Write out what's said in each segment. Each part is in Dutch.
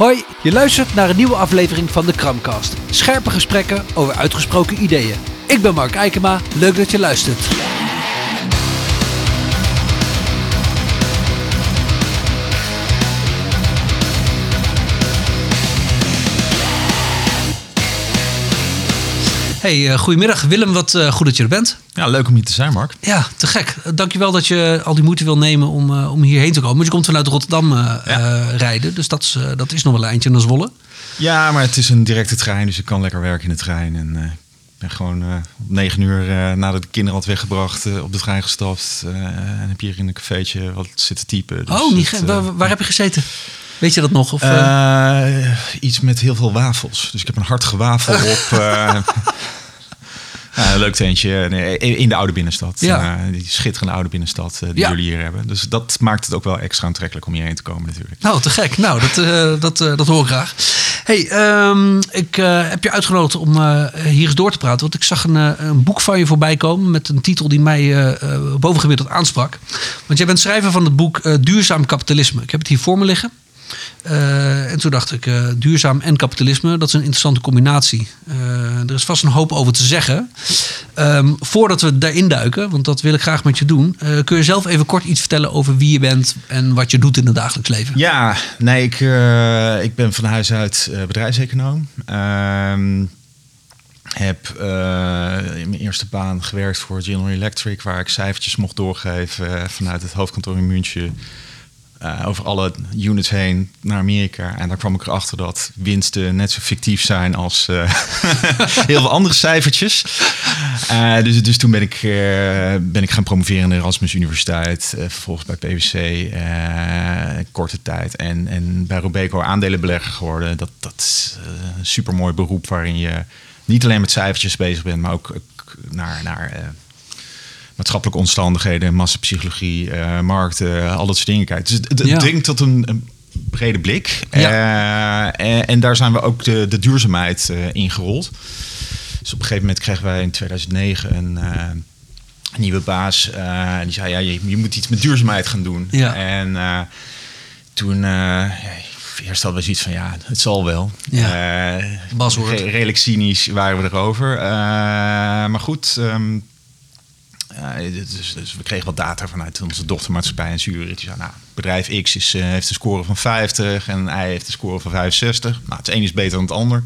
Hoi, je luistert naar een nieuwe aflevering van de Kramcast. Scherpe gesprekken over uitgesproken ideeën. Ik ben Mark Eikema, leuk dat je luistert. Hey, uh, goedemiddag Willem, wat uh, goed dat je er bent. Ja, leuk om hier te zijn, Mark. Ja, te gek. Dankjewel dat je al die moeite wil nemen om, uh, om hierheen te komen. Want je komt vanuit Rotterdam ja. rijden, dus dat is, dat is nog wel een eindje naar Zwolle. Ja, maar het is een directe trein, dus ik kan lekker werken in de trein. En ik ben gewoon om negen uur nadat de kinderen had weggebracht op de trein gestapt. en heb hier in een cafeetje wat zitten typen. Dus oh, niet, het, waar, waar heb je gezeten? Weet je dat nog? Of, uh, iets met heel veel wafels. Dus ik heb een hard gewafel op. Uh, leuk tentje nee, in de oude binnenstad. Ja. Uh, die schitterende oude binnenstad die jullie hier hebben. Dus dat maakt het ook wel extra aantrekkelijk om hierheen te komen natuurlijk. Nou, te gek. Nou, dat, dat, dat hoor ik graag. Hey, um, ik heb je uitgenodigd om hier eens door te praten. Want ik zag een, een, boek van je voorbij komen met een titel die mij bovengemiddeld aansprak. Want jij bent schrijver van het boek Duurzaam Kapitalisme. Ik heb het hier voor me liggen. Uh, en toen dacht ik, uh, duurzaam en kapitalisme, dat is een interessante combinatie. Uh, er is vast een hoop over te zeggen. Um, voordat we daarin duiken, want dat wil ik graag met je doen, kun je zelf even kort iets vertellen over wie je bent en wat je doet in het dagelijks leven? Ja, nee, ik, ik ben van huis uit bedrijfseconoom. Ehm, heb in mijn eerste baan gewerkt voor General Electric, waar ik cijfertjes mocht doorgeven vanuit het hoofdkantoor in München. Uh, over alle units heen naar Amerika. En daar kwam ik erachter dat winsten net zo fictief zijn als uh, heel veel andere cijfertjes. Uh, dus, dus toen ben ik, ben ik gaan promoveren in de Erasmus Universiteit. vervolgens bij PwC, korte tijd. En, en bij Robeco aandelenbelegger geworden. Dat, dat is een supermooi beroep waarin je niet alleen met cijfertjes bezig bent, maar ook naar, naar maatschappelijke omstandigheden, massapsychologie, uh, markten, al dat soort dingen kijkt. Dus het, het dringt tot een, een, brede blik. Ja. Uh, en, daar zijn we ook de, de duurzaamheid uh, ingerold. Dus op een gegeven moment kregen wij in 2009 een, een nieuwe baas. die zei, ja, je, je, moet iets met duurzaamheid gaan doen. Ja. En toen... Ja, eerst hadden we zoiets van ja, het zal wel. Ja, uh, redelijk cynisch waren we erover. Uh, maar goed, um, dus, dus, we kregen wat data vanuit onze dochtermaatschappij in Zurich. Die zei, nou, bedrijf X is, uh, heeft een score van 50 en Y heeft een score van 65. Nou, het een is beter dan het ander.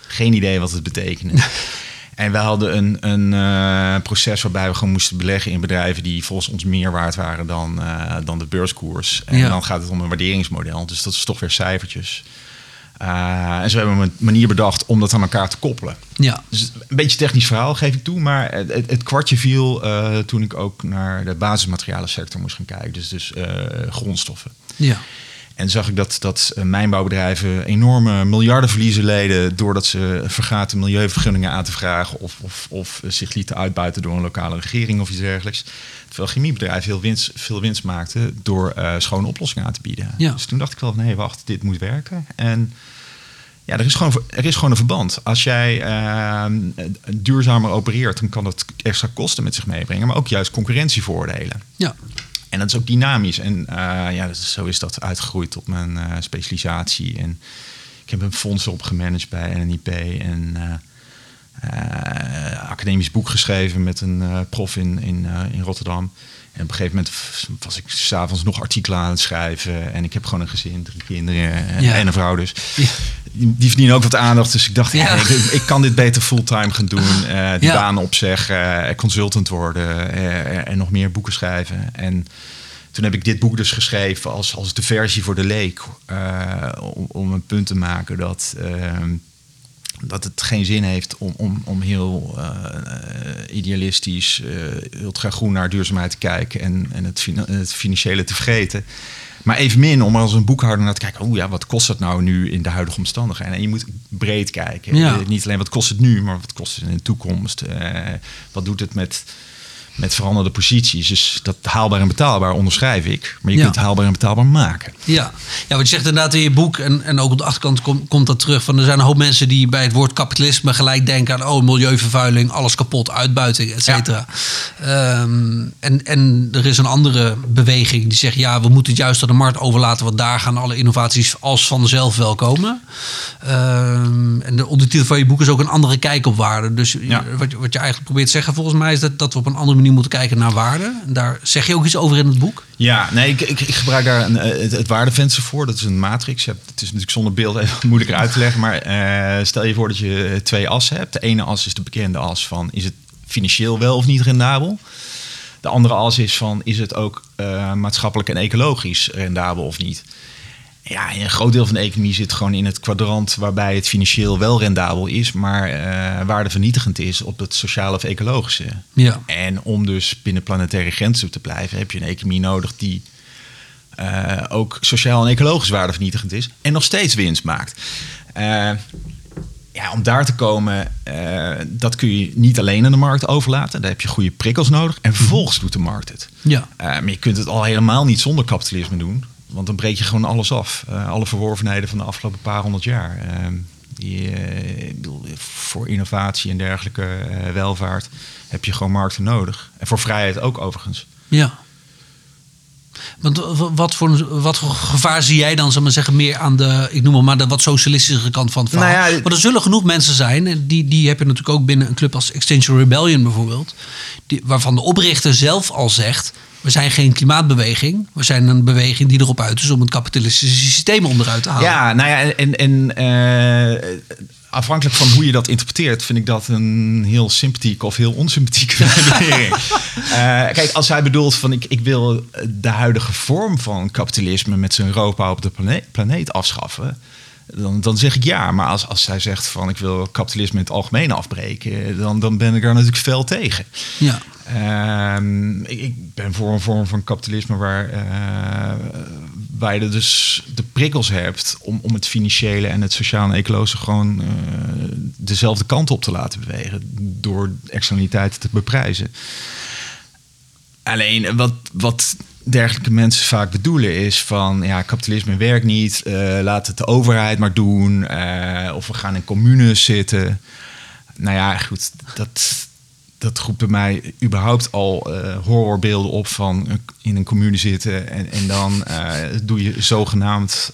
Geen idee wat het betekende. en we hadden een, een uh, proces waarbij we gewoon moesten beleggen in bedrijven die volgens ons meer waard waren dan, uh, dan de beurskoers. En dan gaat het om een waarderingsmodel. Dus dat is toch weer cijfertjes. Uh, en zo hebben we een manier bedacht om dat aan elkaar te koppelen. Ja. Dus een beetje technisch verhaal geef ik toe, maar het, het kwartje viel uh, toen ik ook naar de basismaterialen sector moest gaan kijken. Dus, dus uh, grondstoffen. Ja. En zag ik dat, dat mijnbouwbedrijven enorme miljardenverliezen leden doordat ze vergaten milieuvergunningen aan te vragen of, of, of zich lieten uitbuiten door een lokale regering of iets dergelijks. Terwijl chemiebedrijven heel winst, veel winst maakten door uh, schone oplossingen aan te bieden. Ja. Dus toen dacht ik wel, nee, wacht, dit moet werken. En ja, er is gewoon, er is gewoon een verband. Als jij uh, duurzamer opereert, dan kan dat extra kosten met zich meebrengen, maar ook juist concurrentievoordelen. Ja. En dat is ook dynamisch. En uh, ja, zo is dat uitgegroeid tot mijn uh, specialisatie. En ik heb een fonds opgemanaged bij NNIP en academisch boek geschreven met een prof in, in, in Rotterdam. En op een gegeven moment was ik s'avonds nog artikelen aan het schrijven. En ik heb gewoon een gezin, drie kinderen en een vrouw dus. Ja. Die verdienen ook wat aandacht. Dus ik dacht, ja. ik, ik, kan dit beter fulltime gaan doen. Uh, die baan opzeggen, uh, consultant worden uh, en nog meer boeken schrijven. En toen heb ik dit boek dus geschreven als, als de versie voor de leek. om, om een punt te maken dat ehm, dat het geen zin heeft om, om, om heel uh, idealistisch, uh, ultra groen naar duurzaamheid te kijken en, en het, het, financiële te vergeten. Maar evenmin om als een boekhouder naar te kijken, oh ja, wat kost het nou nu in de huidige omstandigheden? En je moet breed kijken. Ja. Niet alleen wat kost het nu, maar wat kost het in de toekomst? Uh, wat doet het met met veranderde posities. Dus dat haalbaar en betaalbaar onderschrijf ik. Maar je Ja. kunt het haalbaar en betaalbaar maken. Ja. ja, wat je zegt inderdaad in je boek, en, en ook op de achterkant kom- komt dat terug. Van er zijn een hoop mensen die bij het woord kapitalisme gelijk denken aan oh, milieuvervuiling, alles kapot, uitbuiting, et cetera. Ehm, en, en er is een andere beweging die zegt ja, we moeten het juist aan de markt overlaten, want daar gaan alle innovaties als vanzelf wel komen. Ehm, en de ondertitel van je boek is ook een andere kijk op waarde. Dus Ja. wat, je- wat je eigenlijk probeert te zeggen volgens mij is dat, dat we op een andere manier moeten kijken naar waarde. Daar zeg je ook iets over in het boek. Ja, nee, ik, ik, ik gebruik daar een, eh, het, waardevenster voor. Dat is een matrix. Het is natuurlijk zonder beeld even moeilijker uit te leggen. Maar eh, stel je voor dat je twee assen hebt. De ene as is de bekende as van... is het financieel wel of niet rendabel? De andere as is van... is het ook eh, maatschappelijk en ecologisch rendabel of niet? Ja, een groot deel van de economie zit gewoon in het kwadrant... waarbij het financieel wel rendabel is... maar eh waardevernietigend is op het sociale of ecologische. Ja. En om dus binnen planetaire grenzen te blijven, heb je een economie nodig die eh, ook sociaal en ecologisch waardevernietigend is en nog steeds winst maakt. Eh, ja, om daar te komen, dat kun je niet alleen aan de markt overlaten. Daar heb je goede prikkels nodig. En vervolgens doet de markt het. Ja. Maar je kunt het al helemaal niet zonder kapitalisme doen. Want dan breek je gewoon alles af. Eh, alle verworvenheden van de afgelopen paar honderd jaar. Eh, die, eh, ik bedoel, voor innovatie en dergelijke eh, welvaart heb je gewoon markten nodig. En voor vrijheid ook overigens. Ja. Want wat voor, wat voor gevaar zie jij dan, zal ik maar zeggen, meer aan de, ik noem het maar de wat socialistische kant van het verhaal? Nou ja, Want er zullen genoeg mensen zijn, en die, die heb je natuurlijk ook binnen een club als Extinction Rebellion bijvoorbeeld, die, waarvan de oprichter zelf al zegt, we zijn geen klimaatbeweging, we zijn een beweging die erop uit is om het kapitalistische systeem onderuit te halen. Ja, nou ja, en, en eh, afhankelijk van hoe je dat interpreteert, vind ik dat een heel sympathieke of heel onsympathieke redenering. Eh, kijk, als hij bedoelt van ik, ik wil de huidige vorm van kapitalisme met zijn ropa op de plane- planeet afschaffen. Dan, dan zeg ik ja, maar als, als hij zegt van ik wil kapitalisme in het algemeen afbreken, dan, dan ben ik daar natuurlijk fel tegen. Ja. Ehm, ik, ik ben voor een vorm van kapitalisme waar, eh, waar je dus de prikkels hebt om, om het financiële en het sociale en ecologische gewoon eh, dezelfde kant op te laten bewegen door externaliteiten te beprijzen. Alleen wat, wat dergelijke mensen vaak bedoelen is van ja, kapitalisme werkt niet, eh, laat het de overheid maar doen, of we gaan in communes zitten. Nou ja, goed, dat, dat roept bij mij überhaupt al eh, horrorbeelden op van eh, in een commune zitten en, en dan eh, doe je zogenaamd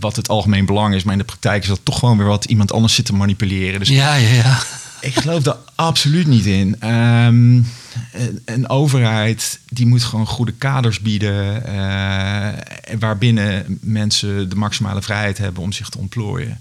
wat het algemeen belang is, maar in de praktijk is dat toch gewoon weer wat iemand anders zit te manipuleren. Dus Ja, ja, ja. ik geloof daar absoluut niet in. Ehm, een, overheid die moet gewoon goede kaders bieden. waarbinnen mensen de maximale vrijheid hebben om zich te ontplooien.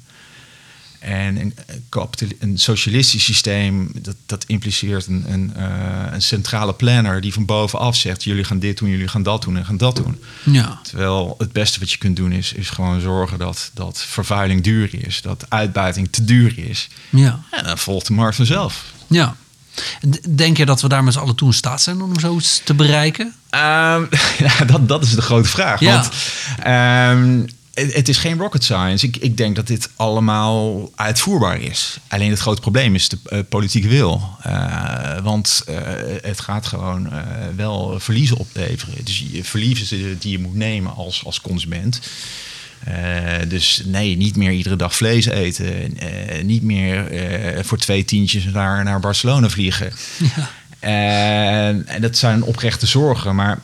En een, een kapitali- een socialistisch systeem, dat, dat impliceert een, een, eh, een centrale planner die van bovenaf zegt: jullie gaan dit doen, jullie gaan dat doen en gaan dat doen. Ja. Terwijl het beste wat je kunt doen is, is gewoon zorgen dat, dat vervuiling duur is, dat uitbuiting te duur is. Ja. En dan volgt de markt vanzelf. Ja. Denk je dat we daar met z'n allen toe in staat zijn om zoiets te bereiken? Ehm, ja, dat, dat is de grote vraag. Ja. Want ehm, het, is geen rocket science. Ik, ik denk dat dit allemaal uitvoerbaar is. Alleen het grote probleem is de eh, politieke wil. Eh, want eh, het gaat gewoon wel verliezen opleveren. Dus je verliezen die je moet nemen als, als consument. Dus nee, niet meer iedere dag vlees eten. Niet meer voor twee tientjes naar, naar Barcelona vliegen. En, en dat zijn oprechte zorgen. Maar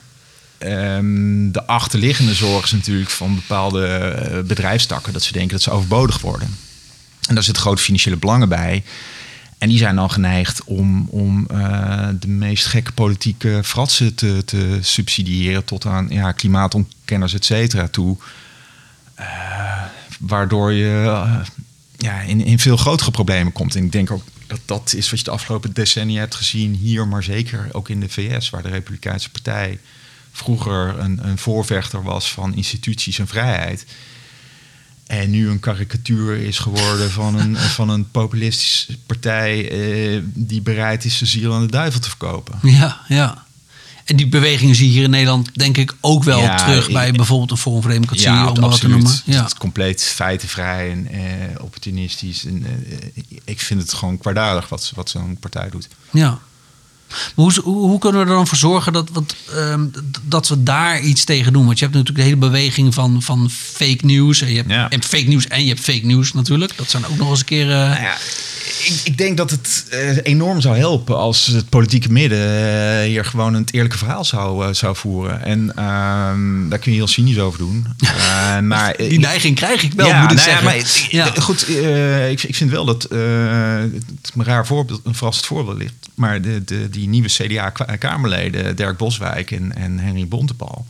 ehm, de achterliggende zorg is natuurlijk van bepaalde eh, bedrijfstakken. Dat ze denken dat ze overbodig worden. En daar zitten grote financiële belangen bij. En die zijn dan geneigd om, om eh, de meest gekke politieke fratsen te, te subsidiëren. Tot aan ja, klimaatontkenners, et cetera, toe. Eh, waardoor je ja, in, in veel grotere problemen komt. En ik denk ook dat dat is wat je de afgelopen decennia hebt gezien hier, maar zeker ook in de VS, waar de Republikeinse Partij vroeger een, een voorvechter was van instituties en vrijheid. En nu een karikatuur is geworden van een, van een populistische partij eh, die bereid is zijn ziel aan de duivel te verkopen. Ja, ja. En die bewegingen zie je hier in Nederland denk ik ook wel Ja, terug bij bijvoorbeeld een Forum voor Democratie, Ja, om wat te absoluut. noemen. Het Ja. is compleet feitenvrij en eh, opportunistisch. En, eh, ik vind het gewoon kwaadaardig wat, wat zo'n partij doet. ja. Hoe, hoe, kunnen we er dan voor zorgen dat, wat, ehm, dat we daar iets tegen doen? Want je hebt natuurlijk de hele beweging van, van fake news. En je, hebt, Ja. hebt fake news en je hebt fake news natuurlijk. Dat zijn ook nog eens een keer... eh, Nou ja, ik, ik denk dat het eh, enorm zou helpen als het politieke midden eh, hier gewoon een eerlijke verhaal zou, zou voeren. En ehm, daar kun je heel cynisch over doen. Maar die neiging krijg ik wel, ja, moet ik nou zeggen. maar ik- Ja. Goed, ik, ik vind wel dat het een raar voorbeeld, een verrassend voorbeeld ligt. Maar de, de, die nieuwe CDA-kamerleden, Dirk Boswijk en, en Henry Bontebal,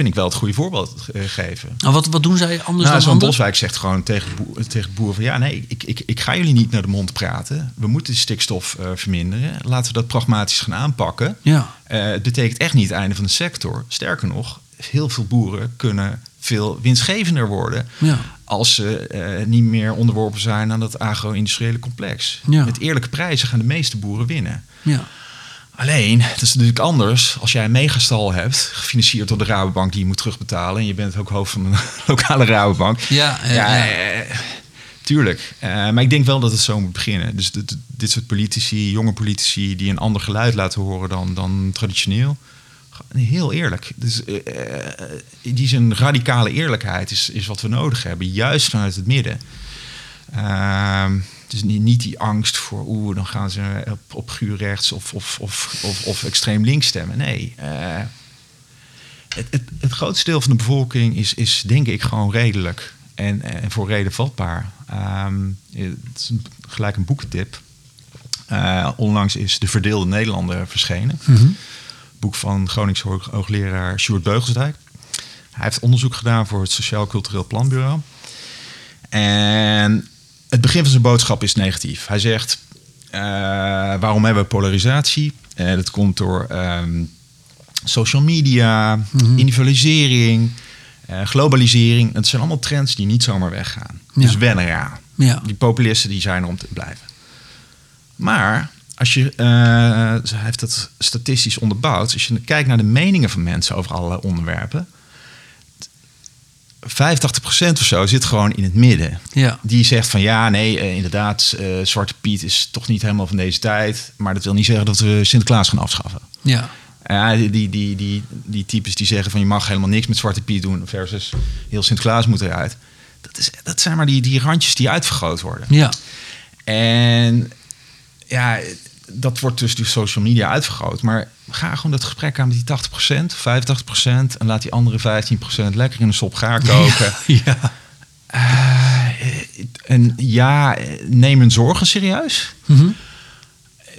vind ik wel het goede voorbeeld eh, geven. Nou, wat, wat doen zij anders Nou, dan zo'n? Boswijk zegt gewoon tegen, boer, tegen de boeren van... ja, nee, ik, ik, ik ga jullie niet naar de mond praten. We moeten de stikstof eh, verminderen. Laten we dat pragmatisch gaan aanpakken. Ja. Eh, het betekent echt niet het einde van de sector. Sterker nog, heel veel boeren kunnen veel winstgevender worden... Ja. als ze niet meer onderworpen zijn aan dat agro-industriële complex. Ja. Met eerlijke prijzen gaan de meeste boeren winnen. Ja. Alleen, het is natuurlijk anders als jij een megastal hebt, gefinancierd door de Rabobank die je moet terugbetalen. En je bent ook hoofd van een lokale Rabobank. Ja, ja. eh, tuurlijk. Eh, maar ik denk wel dat het zo moet beginnen. Dus dit, dit soort politici, jonge politici, die een ander geluid laten horen dan, dan traditioneel. Heel eerlijk. Dus, eh, die zijn radicale eerlijkheid is, is wat we nodig hebben. Juist vanuit het midden. Ehm, dus niet, niet die angst voor, oeh, dan gaan ze op, op guur rechts of, of, of, of, of extreem links stemmen. Nee. eh, het, het, het grootste deel van de bevolking is, is denk ik gewoon redelijk en, en voor reden vatbaar. Ehm, het is een- gelijk een boekentip. Eh, onlangs is De Verdeelde Nederlander verschenen. Boek van Gronings hoog- hoogleraar Sjoerd Beugelsdijk. Hij heeft onderzoek gedaan voor het Sociaal Cultureel Planbureau. En het begin van zijn boodschap is negatief. Hij zegt, eh, waarom hebben we polarisatie? Eh, dat komt door ehm, social media, individualisering, eh, globalisering. Het zijn allemaal trends die niet zomaar weggaan. Ja. Dus wennen eraan. Ja. Die populisten die zijn er om te blijven. Maar als je, hij heeft dat statistisch onderbouwd, als je kijkt naar de meningen van mensen over allerlei onderwerpen, 85% of zo zit gewoon in het midden. Ja. Die zegt van ja, nee, eh, inderdaad, eh, Zwarte Piet is toch niet helemaal van deze tijd. Maar dat wil niet zeggen dat we Sinterklaas gaan afschaffen. Ja. Die, die, die, die types die zeggen van je mag helemaal niks met Zwarte Piet doen versus heel Sinterklaas moet eruit. Dat, is, dat zijn maar die, die randjes die uitvergroot worden. Ja. En ja, dat wordt dus door social media uitvergroot. Maar ga gewoon dat gesprek aan met die 80%, 85% en laat die andere 15% lekker in een sop gaar koken. Ja. Eh, en ja, neem hun zorgen serieus. Mhm.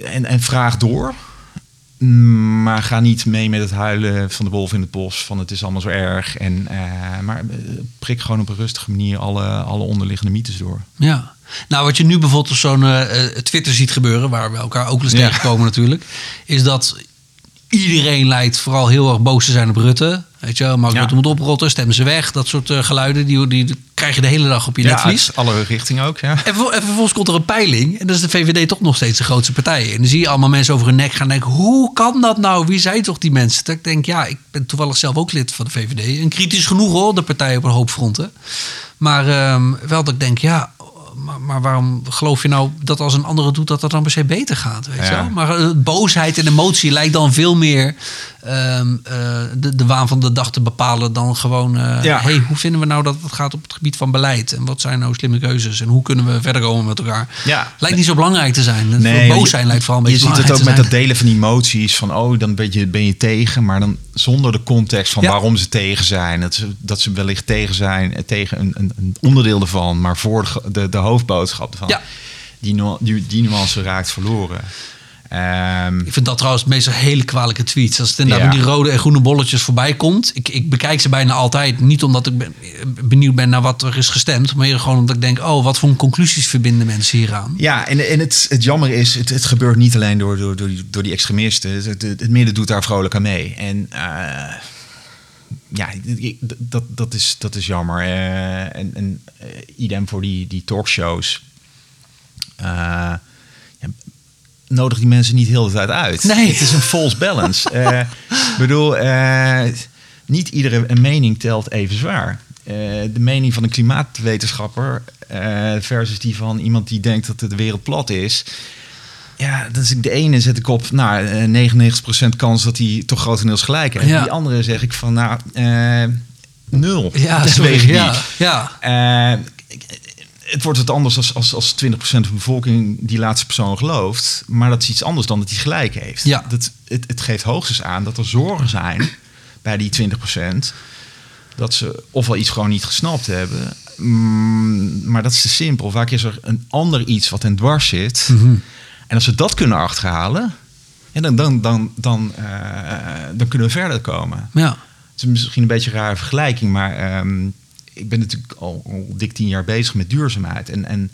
En, en vraag door. Maar ga niet mee met het huilen van de wolf in het bos. Van het is allemaal zo erg. En, eh, maar eh, prik gewoon op een rustige manier alle, alle onderliggende mythes door. Ja. Nou, wat je nu bijvoorbeeld op zo'n eh, eh, Twitter ziet gebeuren, waar we elkaar ook wel eens Ja. tegenkomen natuurlijk, is dat iedereen lijkt vooral heel erg boos te zijn op Rutte. Weet je wel, Mark Ja. Rutte moet oprotten, stemmen ze weg. Dat soort eh, geluiden, die, die krijg je de hele dag op je Ja, netvlies. alle richtingen ook. Ja. En, vervol- en vervolgens komt er een peiling. En dan is de VVD toch nog steeds de grootste partij. En dan zie je allemaal mensen over hun nek gaan denken... hoe kan dat nou? Wie zijn toch die mensen? Dat ik denk, ja, ik ben toevallig zelf ook lid van de VVD. En kritisch genoeg hoor, de partij op een hoop fronten. Maar ehm, wel dat ik denk, ja... Maar, maar waarom geloof je nou dat als een andere doet... dat dat dan per se beter gaat? Weet je wel? Maar eh, boosheid en emotie lijkt dan veel meer... ehm, eh, de, de waan van de dag te bepalen dan gewoon... eh, Ja. hey, hoe vinden we nou dat het gaat op het gebied van beleid? En wat zijn nou slimme keuzes? En hoe kunnen we verder komen met elkaar? Ja. Lijkt niet zo belangrijk te zijn. Nee, boos je- zijn lijkt vooral een Je beetje ziet het ook met dat delen van emoties. Van oh, dan ben je, ben je tegen. Maar dan zonder de context van Ja. waarom ze tegen zijn. Dat ze, dat ze wellicht tegen zijn. eh, Tegen een, een, een onderdeel ervan. Maar voor de, de, de hoofdboodschap ervan. Ja. Die, nu- die, die nuance raakt verloren. Ehm, Ik vind dat trouwens meestal hele kwalijke tweets. Als het inderdaad Ja. met die rode en groene bolletjes voorbij komt. Ik, ik bekijk ze bijna altijd. Niet omdat ik ben, benieuwd ben naar wat er is gestemd. Maar eerder gewoon omdat ik denk... oh, wat voor conclusies verbinden mensen hieraan? Ja, en, en het, het jammer is, het, het gebeurt niet alleen door, door, door, die, door die extremisten. Het, het, het midden doet daar vrolijk aan mee. En eh, ja, dat, dat, is, dat is jammer. Eh, en en eh, idem voor die, die talkshows. Nodig die mensen niet heel de tijd uit. Nee. Het is een false balance. Eh, Ik bedoel, eh, niet iedere mening telt even zwaar. Eh, de mening van een klimaatwetenschapper versus die van iemand die denkt dat de wereld plat is. ja, dat is de ene zet ik op, nou, eh, 99% kans dat hij toch grotendeels gelijk heeft. Ja. Die andere zeg ik van, nou, nul. Ja, dat sorry, ik ja, ja. Het wordt wat anders als, als, als 20% van de bevolking die laatste persoon gelooft. Maar dat is iets anders dan dat hij gelijk heeft. Ja. Dat, het, het geeft hoogstens aan dat er zorgen zijn bij die 20%. Dat ze ofwel iets gewoon niet gesnapt hebben. mm, maar dat is te simpel. Vaak is er een ander iets wat hen dwars zit. Mhm. En als we dat kunnen achterhalen, ja, dan, dan, dan, dan, eh, dan kunnen we verder komen. ja. Het is misschien een beetje een rare vergelijking, maar ehm, ik ben natuurlijk al, al dik tien jaar bezig met duurzaamheid. En, en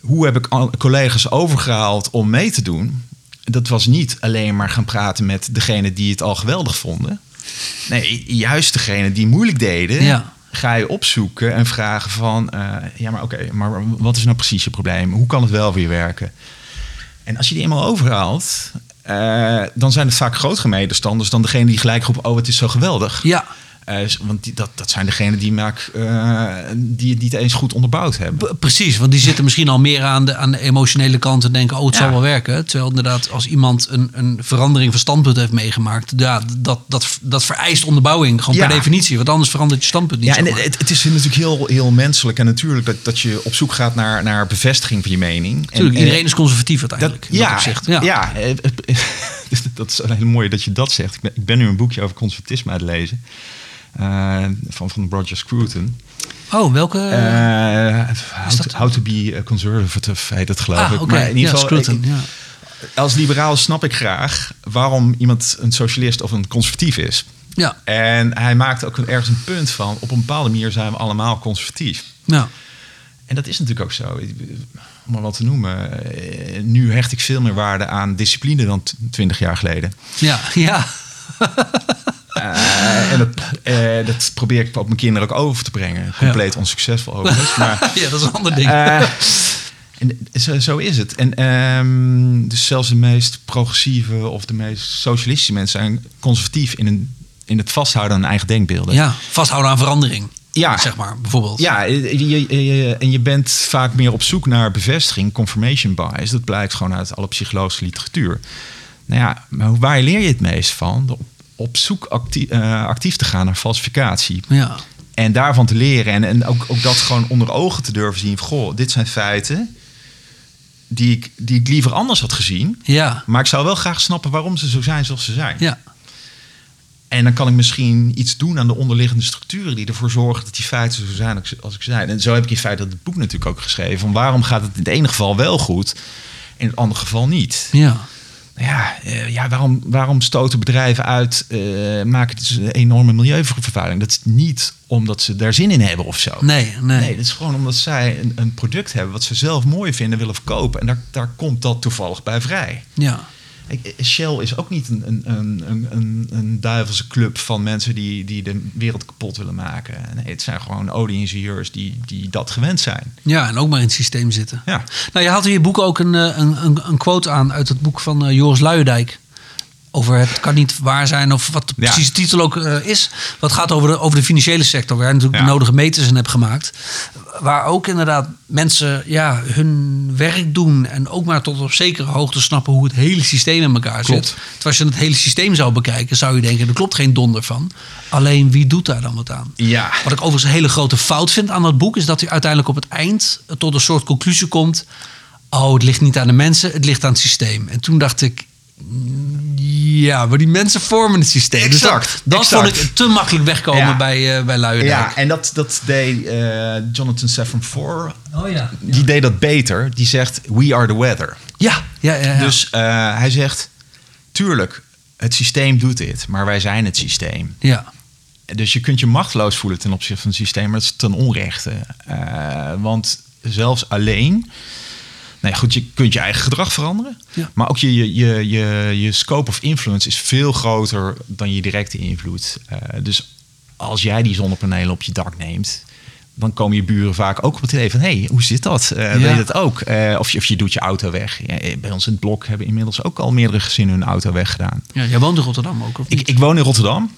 hoe heb ik al- collega's overgehaald om mee te doen? Dat was niet alleen maar gaan praten met degene die het al geweldig vonden. Nee, juist degene die moeilijk deden, Ja. ga je opzoeken en vragen van... eh, ja, maar oké, maar wat is nou precies je probleem? Hoe kan het wel weer werken? En als je die eenmaal overhaalt, eh, dan zijn het vaak grotere medestanders dan degene die gelijk roepen: Oh, het is zo geweldig. Ja, Eh, want die, dat, dat zijn degenen die, maak, eh, die het niet eens goed onderbouwd hebben. precies. Want die zitten misschien al meer aan de, aan de emotionele kant en denken, oh, het Ja. zal wel werken. Terwijl inderdaad, als iemand een, een verandering van standpunt heeft meegemaakt, ja, dat, dat, dat vereist onderbouwing, gewoon Ja. per definitie. Want anders verandert je standpunt niet. Ja, en het, het is natuurlijk heel, heel menselijk en natuurlijk dat, dat je op zoek gaat naar, naar bevestiging van je mening. Natuurlijk, En, iedereen is conservatief dat, uiteindelijk. in ja, dat ja. ja. eh, dat is heel mooi dat je dat zegt. Ik ben, ik ben nu een boekje over conservatisme aan het lezen. Eh, van, van Roger Scruton. Oh, welke? Eh, how, to, how to be conservative heet het geloof ah, ik. Maar in ieder ja, geval, Scruton, ik- ja. als liberaal snap ik graag waarom iemand een socialist of een conservatief is. Ja, En hij maakt ook ergens een punt van, op een bepaalde manier zijn we allemaal conservatief. ja. En dat is natuurlijk ook zo. Om maar wat te noemen. eh, Nu hecht ik veel meer waarde aan discipline dan t- 20 jaar geleden. Ja, ja. Eh, en dat, eh, dat probeer ik op mijn kinderen ook over te brengen. Compleet onsuccesvol overigens. Maar ja, dat is een ander ding. Eh, en zo, zo is het. En ehm, dus zelfs de meest progressieve of de meest socialistische mensen zijn conservatief in, een, in het vasthouden aan eigen denkbeelden. ja, vasthouden aan verandering. Ja. Zeg maar, bijvoorbeeld. Ja, je, je- je- en je bent vaak meer op zoek naar bevestiging, confirmation bias. Dat blijkt gewoon uit alle psychologische literatuur. Nou ja, maar waar leer je het meest van? Op, op zoek actief, actief te gaan naar falsificatie. Ja. En daarvan te leren en, en ook, ook dat gewoon onder ogen te durven zien. Goh, dit zijn feiten die ik, die ik liever anders had gezien. Ja. Maar ik zou wel graag snappen waarom ze zo zijn zoals ze zijn. Ja. En dan kan ik misschien iets doen aan de onderliggende structuren die ervoor zorgen dat die feiten zo zijn als ik- als ik ze zijn. En zo heb ik in feite het boek natuurlijk ook geschreven. Van waarom gaat het in het ene geval wel goed, in het andere geval niet? Ja. Ja, eh, ja waarom, waarom stoten bedrijven uit, eh, maken dus een enorme milieuvervuiling? Dat is niet omdat ze daar zin in hebben of zo. Nee, nee. Nee, dat is gewoon omdat zij een, een product hebben wat ze zelf mooi vinden, willen verkopen. En daar, daar komt dat toevallig bij vrij. Ja. Shell is ook niet een, een, een, een, een, duivelse club van mensen die, die de wereld kapot willen maken. Nee, het zijn gewoon olie-ingenieurs die, die dat gewend zijn. Ja, en ook maar in het systeem zitten. Ja. Nou, je haalt in je boek ook een, eh, een, een, een quote aan uit het boek van eh, Joris Luijendijk. Over het kan niet waar zijn of wat de Ja. precieze titel ook eh, is. Wat gaat over de, over de financiële sector, waar je natuurlijk Ja. de nodige meters in hebt gemaakt. Waar ook inderdaad mensen ja, hun werk doen en ook maar tot op zekere hoogte snappen hoe het hele systeem in elkaar Klopt. zit. Terwijl als je het hele systeem zou bekijken, zou je denken, er klopt geen donder van. Alleen wie doet daar dan wat aan? Ja. Wat ik overigens een hele grote fout vind aan dat boek, is dat hij uiteindelijk op het eind tot een soort conclusie komt. Oh, het ligt niet aan de mensen, het ligt aan het systeem. En toen dacht ik, ja, maar die mensen vormen het systeem. Dus Exact, dat dat exact. vond ik te makkelijk wegkomen Ja. bij, uh, bij Luijendijk. Ja, en dat, dat deed eh, Jonathan Safran Foer. Oh ja. Die deed dat beter. Die zegt, we are the weather. Ja, ja, ja. ja. Dus eh, hij zegt, tuurlijk, het systeem doet dit, maar wij zijn het systeem. ja. Dus je kunt je machteloos voelen ten opzichte van het systeem, maar dat is ten onrechte. Eh, want zelfs alleen, ja, goed, je kunt je eigen gedrag veranderen, Ja. maar ook je, je, je, je, je scope of influence is veel groter dan je directe invloed. Eh, dus als jij die zonnepanelen op je dak neemt, dan komen je buren vaak ook op het idee van... hé, hey, hoe zit dat? Eh Wil je dat ook? Eh, of, je, of je doet je auto weg. Ja, bij ons in het blok hebben inmiddels ook al meerdere gezinnen hun auto weggedaan. ja. Jij woont in Rotterdam ook, of niet? Ik, ik woon in Rotterdam.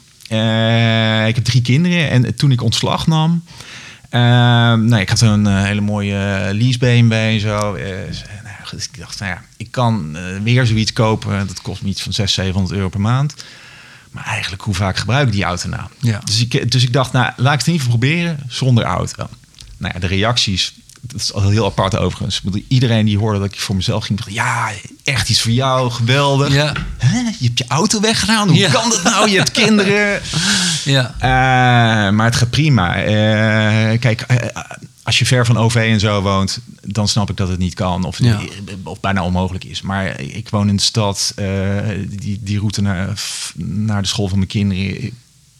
Ik heb drie kinderen. En toen ik ontslag nam... eh, nou, ik had een eh, hele mooie lease BMW en zo. Eh, nou ja, overtuigen. Dus ik dacht, nou ja, ik kan eh, weer zoiets kopen. Dat kost me iets van 600, 700 euro per maand. Maar eigenlijk, hoe vaak gebruik ik die auto nou? Ja. Dus, ik, dus ik dacht, nou, laat ik het in ieder geval proberen zonder auto. Nou ja, de reacties, dat is al heel apart overigens. Iedereen die hoorde dat ik voor mezelf ging, dacht, ja, echt iets voor jou, geweldig. Ja. Hè? Je hebt je auto weggedaan, hoe Ja. kan dat nou? Je hebt kinderen. Ja. Eh, maar het gaat prima. Eh, kijk, eh, als je ver van OV en zo woont, dan snap ik dat het niet kan. Of, Ja. of bijna onmogelijk is. Maar ik woon in de stad. die, die route naar, naar de school van mijn kinderen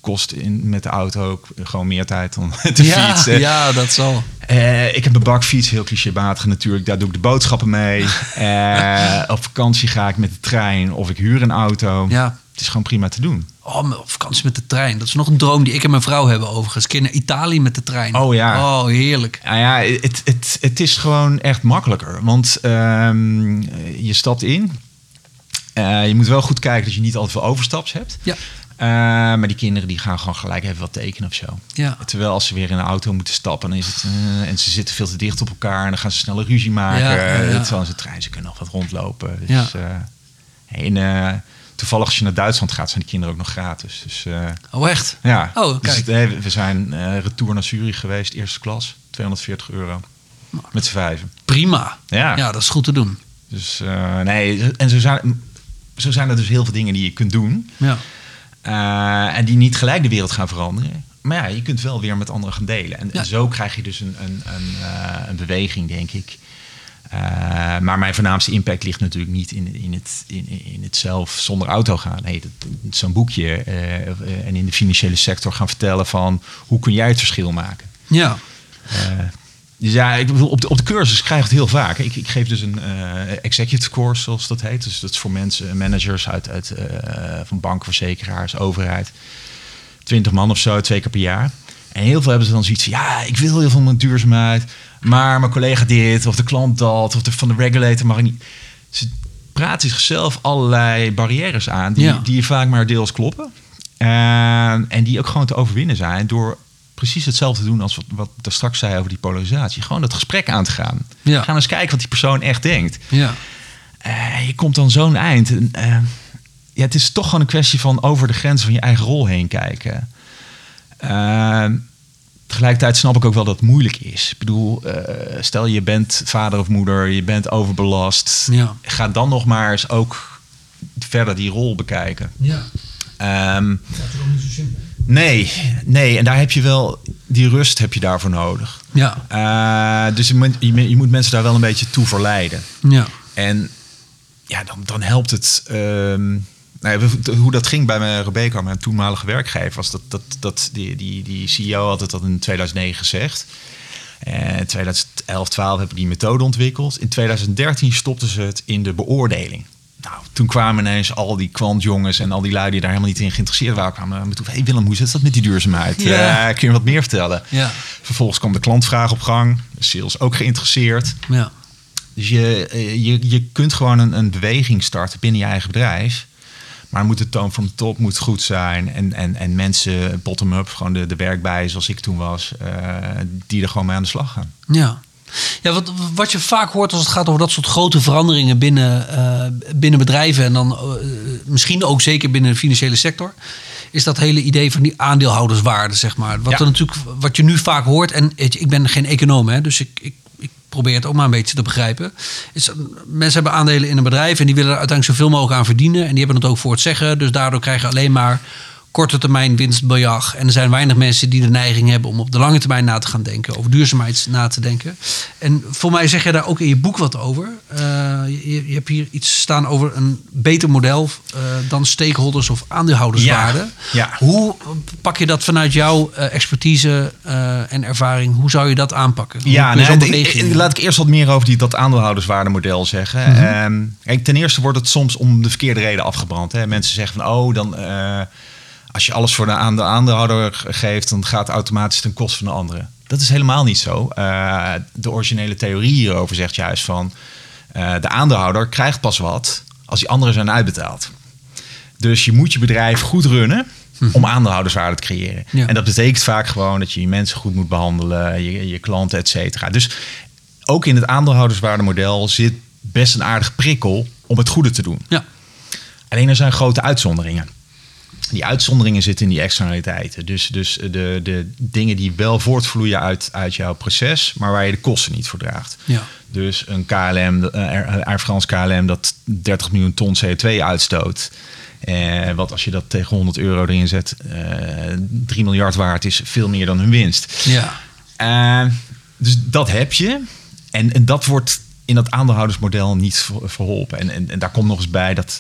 kost in, met de auto ook gewoon meer tijd dan te ja, fietsen. ja, dat zal. Eh, ik heb een bakfiets, heel clichématig natuurlijk. Daar doe ik de boodschappen mee. Eh, op vakantie ga ik met de trein of ik huur een auto. Ja. Het is gewoon prima te doen. Oh, op vakantie met de trein. Dat is nog een droom die ik en mijn vrouw hebben overigens. Keer naar Italië met de trein. Oh ja. Oh, heerlijk. Nou ja, het, het, het is gewoon echt makkelijker. Want ehm, je stapt in. Eh, je moet wel goed kijken dat je niet al te veel overstaps hebt. Ja. Eh, maar die kinderen die gaan gewoon gelijk even wat tekenen of zo. Ja. Terwijl als ze weer in een auto moeten stappen, dan is het, eh, en ze zitten veel te dicht op elkaar en dan gaan ze sneller ruzie maken. Ja, ja, ja. Terwijl ze trein, ze kunnen nog wat rondlopen. Dus, Ja. eh, en, toevallig als je naar Duitsland gaat, zijn die kinderen ook nog gratis. Dus Oh, echt? ja, Oh, dus kijk. eh, we zijn retour naar Zurich geweest, eerste klas, 240 euro. Met z'n vijven. Prima. Ja. ja, dat is goed te doen. Dus nee, en zo zijn, zo zijn er dus heel veel dingen die je kunt doen. Ja. Eh, en die niet gelijk de wereld gaan veranderen. Maar ja, je kunt wel weer met anderen gaan delen. En, Ja. en zo krijg je dus een, een, een, eh, een beweging, denk ik. Eh, maar mijn voornaamste impact ligt natuurlijk niet in, in, het, in, in het zelf zonder auto gaan. Nee, dat- zo'n boekje en in de financiële sector gaan vertellen van hoe kun jij het verschil maken. Ja. Ja, ik bedoel, op de, op de cursus krijg ik het heel vaak. Ik, ik geef dus een eh, executive course, zoals dat heet. Dus dat is voor mensen, managers uit, uit, eh, van banken, verzekeraars, overheid. Twintig man of zo, twee keer per jaar. En heel veel hebben ze dan zoiets van, ja, ik wil heel veel met duurzaamheid. Maar mijn collega dit, of de klant dat, of de, van de regulator mag ik niet. Ze praten zichzelf allerlei barrières aan, die, Ja. die vaak maar deels kloppen. Eh, en die ook gewoon te overwinnen zijn door precies hetzelfde doen als wat, wat ik daar straks zei over die polarisatie. Gewoon dat gesprek aan te gaan. Ja. Gaan eens kijken wat die persoon echt denkt. Ja. Eh, je komt dan zo'n eind. Eh, ja, het is toch gewoon een kwestie van over de grens van je eigen rol heen kijken. Eh, tegelijkertijd snap ik ook wel dat het moeilijk is. Ik bedoel, eh, stel je bent vader of moeder, je bent overbelast. Ja. Ga dan nog maar eens ook verder die rol bekijken. Ja. Ehm, Dat is ook niet zo simpel. Nee, nee, en daar heb je wel, die rust heb je daarvoor nodig. Ja. Eh, dus je moet, je, je moet mensen daar wel een beetje toe verleiden. Ja. En ja, dan, dan helpt het. ehm, nou ja, hoe dat ging bij mijn Rebecca, mijn toenmalige werkgever, was dat, dat, dat die, die, die CEO had het dat in 2009 gezegd. En in 2011, 12 heb ik die methode ontwikkeld. In 2013 stopten ze het in de beoordeling. Nou, toen kwamen ineens al die kwantjongens en al die lui die daar helemaal niet in geïnteresseerd waren, kwamen naar me toe. Hey Willem, hoe zit dat met die duurzaamheid? Ja. Eh, kun je wat meer vertellen? Ja. Vervolgens kwam de klantvraag op gang. Sales ook geïnteresseerd. Ja. Dus je, eh, je, je kunt gewoon een, een beweging starten binnen je eigen bedrijf. Maar moet de toon van de top moet goed zijn. En, en, en mensen bottom-up, gewoon de, de werkbij zoals ik toen was, eh, die er gewoon mee aan de slag gaan. Ja. Ja, wat, wat je vaak hoort als het gaat over dat soort grote veranderingen binnen, eh, binnen bedrijven en dan eh, misschien ook zeker binnen de financiële sector, is dat hele idee van die aandeelhouderswaarde, zeg maar. Wat, Ja. er natuurlijk, wat je nu vaak hoort, en ik ben geen econoom, hè, dus ik, ik, ik probeer het ook maar een beetje te begrijpen. Is, mensen hebben aandelen in een bedrijf en die willen er uiteindelijk zoveel mogelijk aan verdienen en die hebben het ook voor het zeggen, dus daardoor krijgen alleen maar korte termijn winstbejag. En er zijn weinig mensen die de neiging hebben om op de lange termijn na te gaan denken, over duurzaamheid na te denken. En voor mij zeg je daar ook in je boek wat over. Eh, je, je hebt hier iets staan over een beter model eh, dan stakeholders of aandeelhouderswaarde. Ja, ja. Hoe pak je dat vanuit jouw eh, expertise en ervaring? Hoe zou je dat aanpakken? Hoe Ja, nou, ik- ik- laat ik eerst wat meer over die, dat aandeelhouderswaardemodel zeggen. Ehm, kijk, ten eerste wordt het soms om de verkeerde reden afgebrand. Hè. Mensen zeggen van, oh, dan, als je alles voor de aande- aandeelhouder geeft, dan gaat het automatisch ten koste van de anderen. Dat is helemaal niet zo. Eh, de originele theorie hierover zegt juist van, eh, de aandeelhouder krijgt pas wat als die anderen zijn uitbetaald. Dus je moet je bedrijf goed runnen om aandeelhouderswaarde te creëren. Ja. En dat betekent vaak gewoon dat je je mensen goed moet behandelen, je, je klanten, et cetera. Dus ook in het aandeelhouderswaardemodel zit best een aardige prikkel om het goede te doen. Ja. Alleen er zijn grote uitzonderingen. Die uitzonderingen zitten in die externaliteiten. Dus, dus de, de dingen die wel voortvloeien uit, uit jouw proces, maar waar je de kosten niet voor draagt. Ja. Dus een KLM, de- eh, Air France KLM, dat 30 miljoen ton CO2 uitstoot. Eh, wat als je dat tegen 100 euro erin zet, eh 3 miljard waard is, veel meer dan hun winst. Ja. Eh, dus dat heb je. En, en dat wordt in dat aandeelhoudersmodel niet ver- verholpen. En, en, en daar komt nog eens bij dat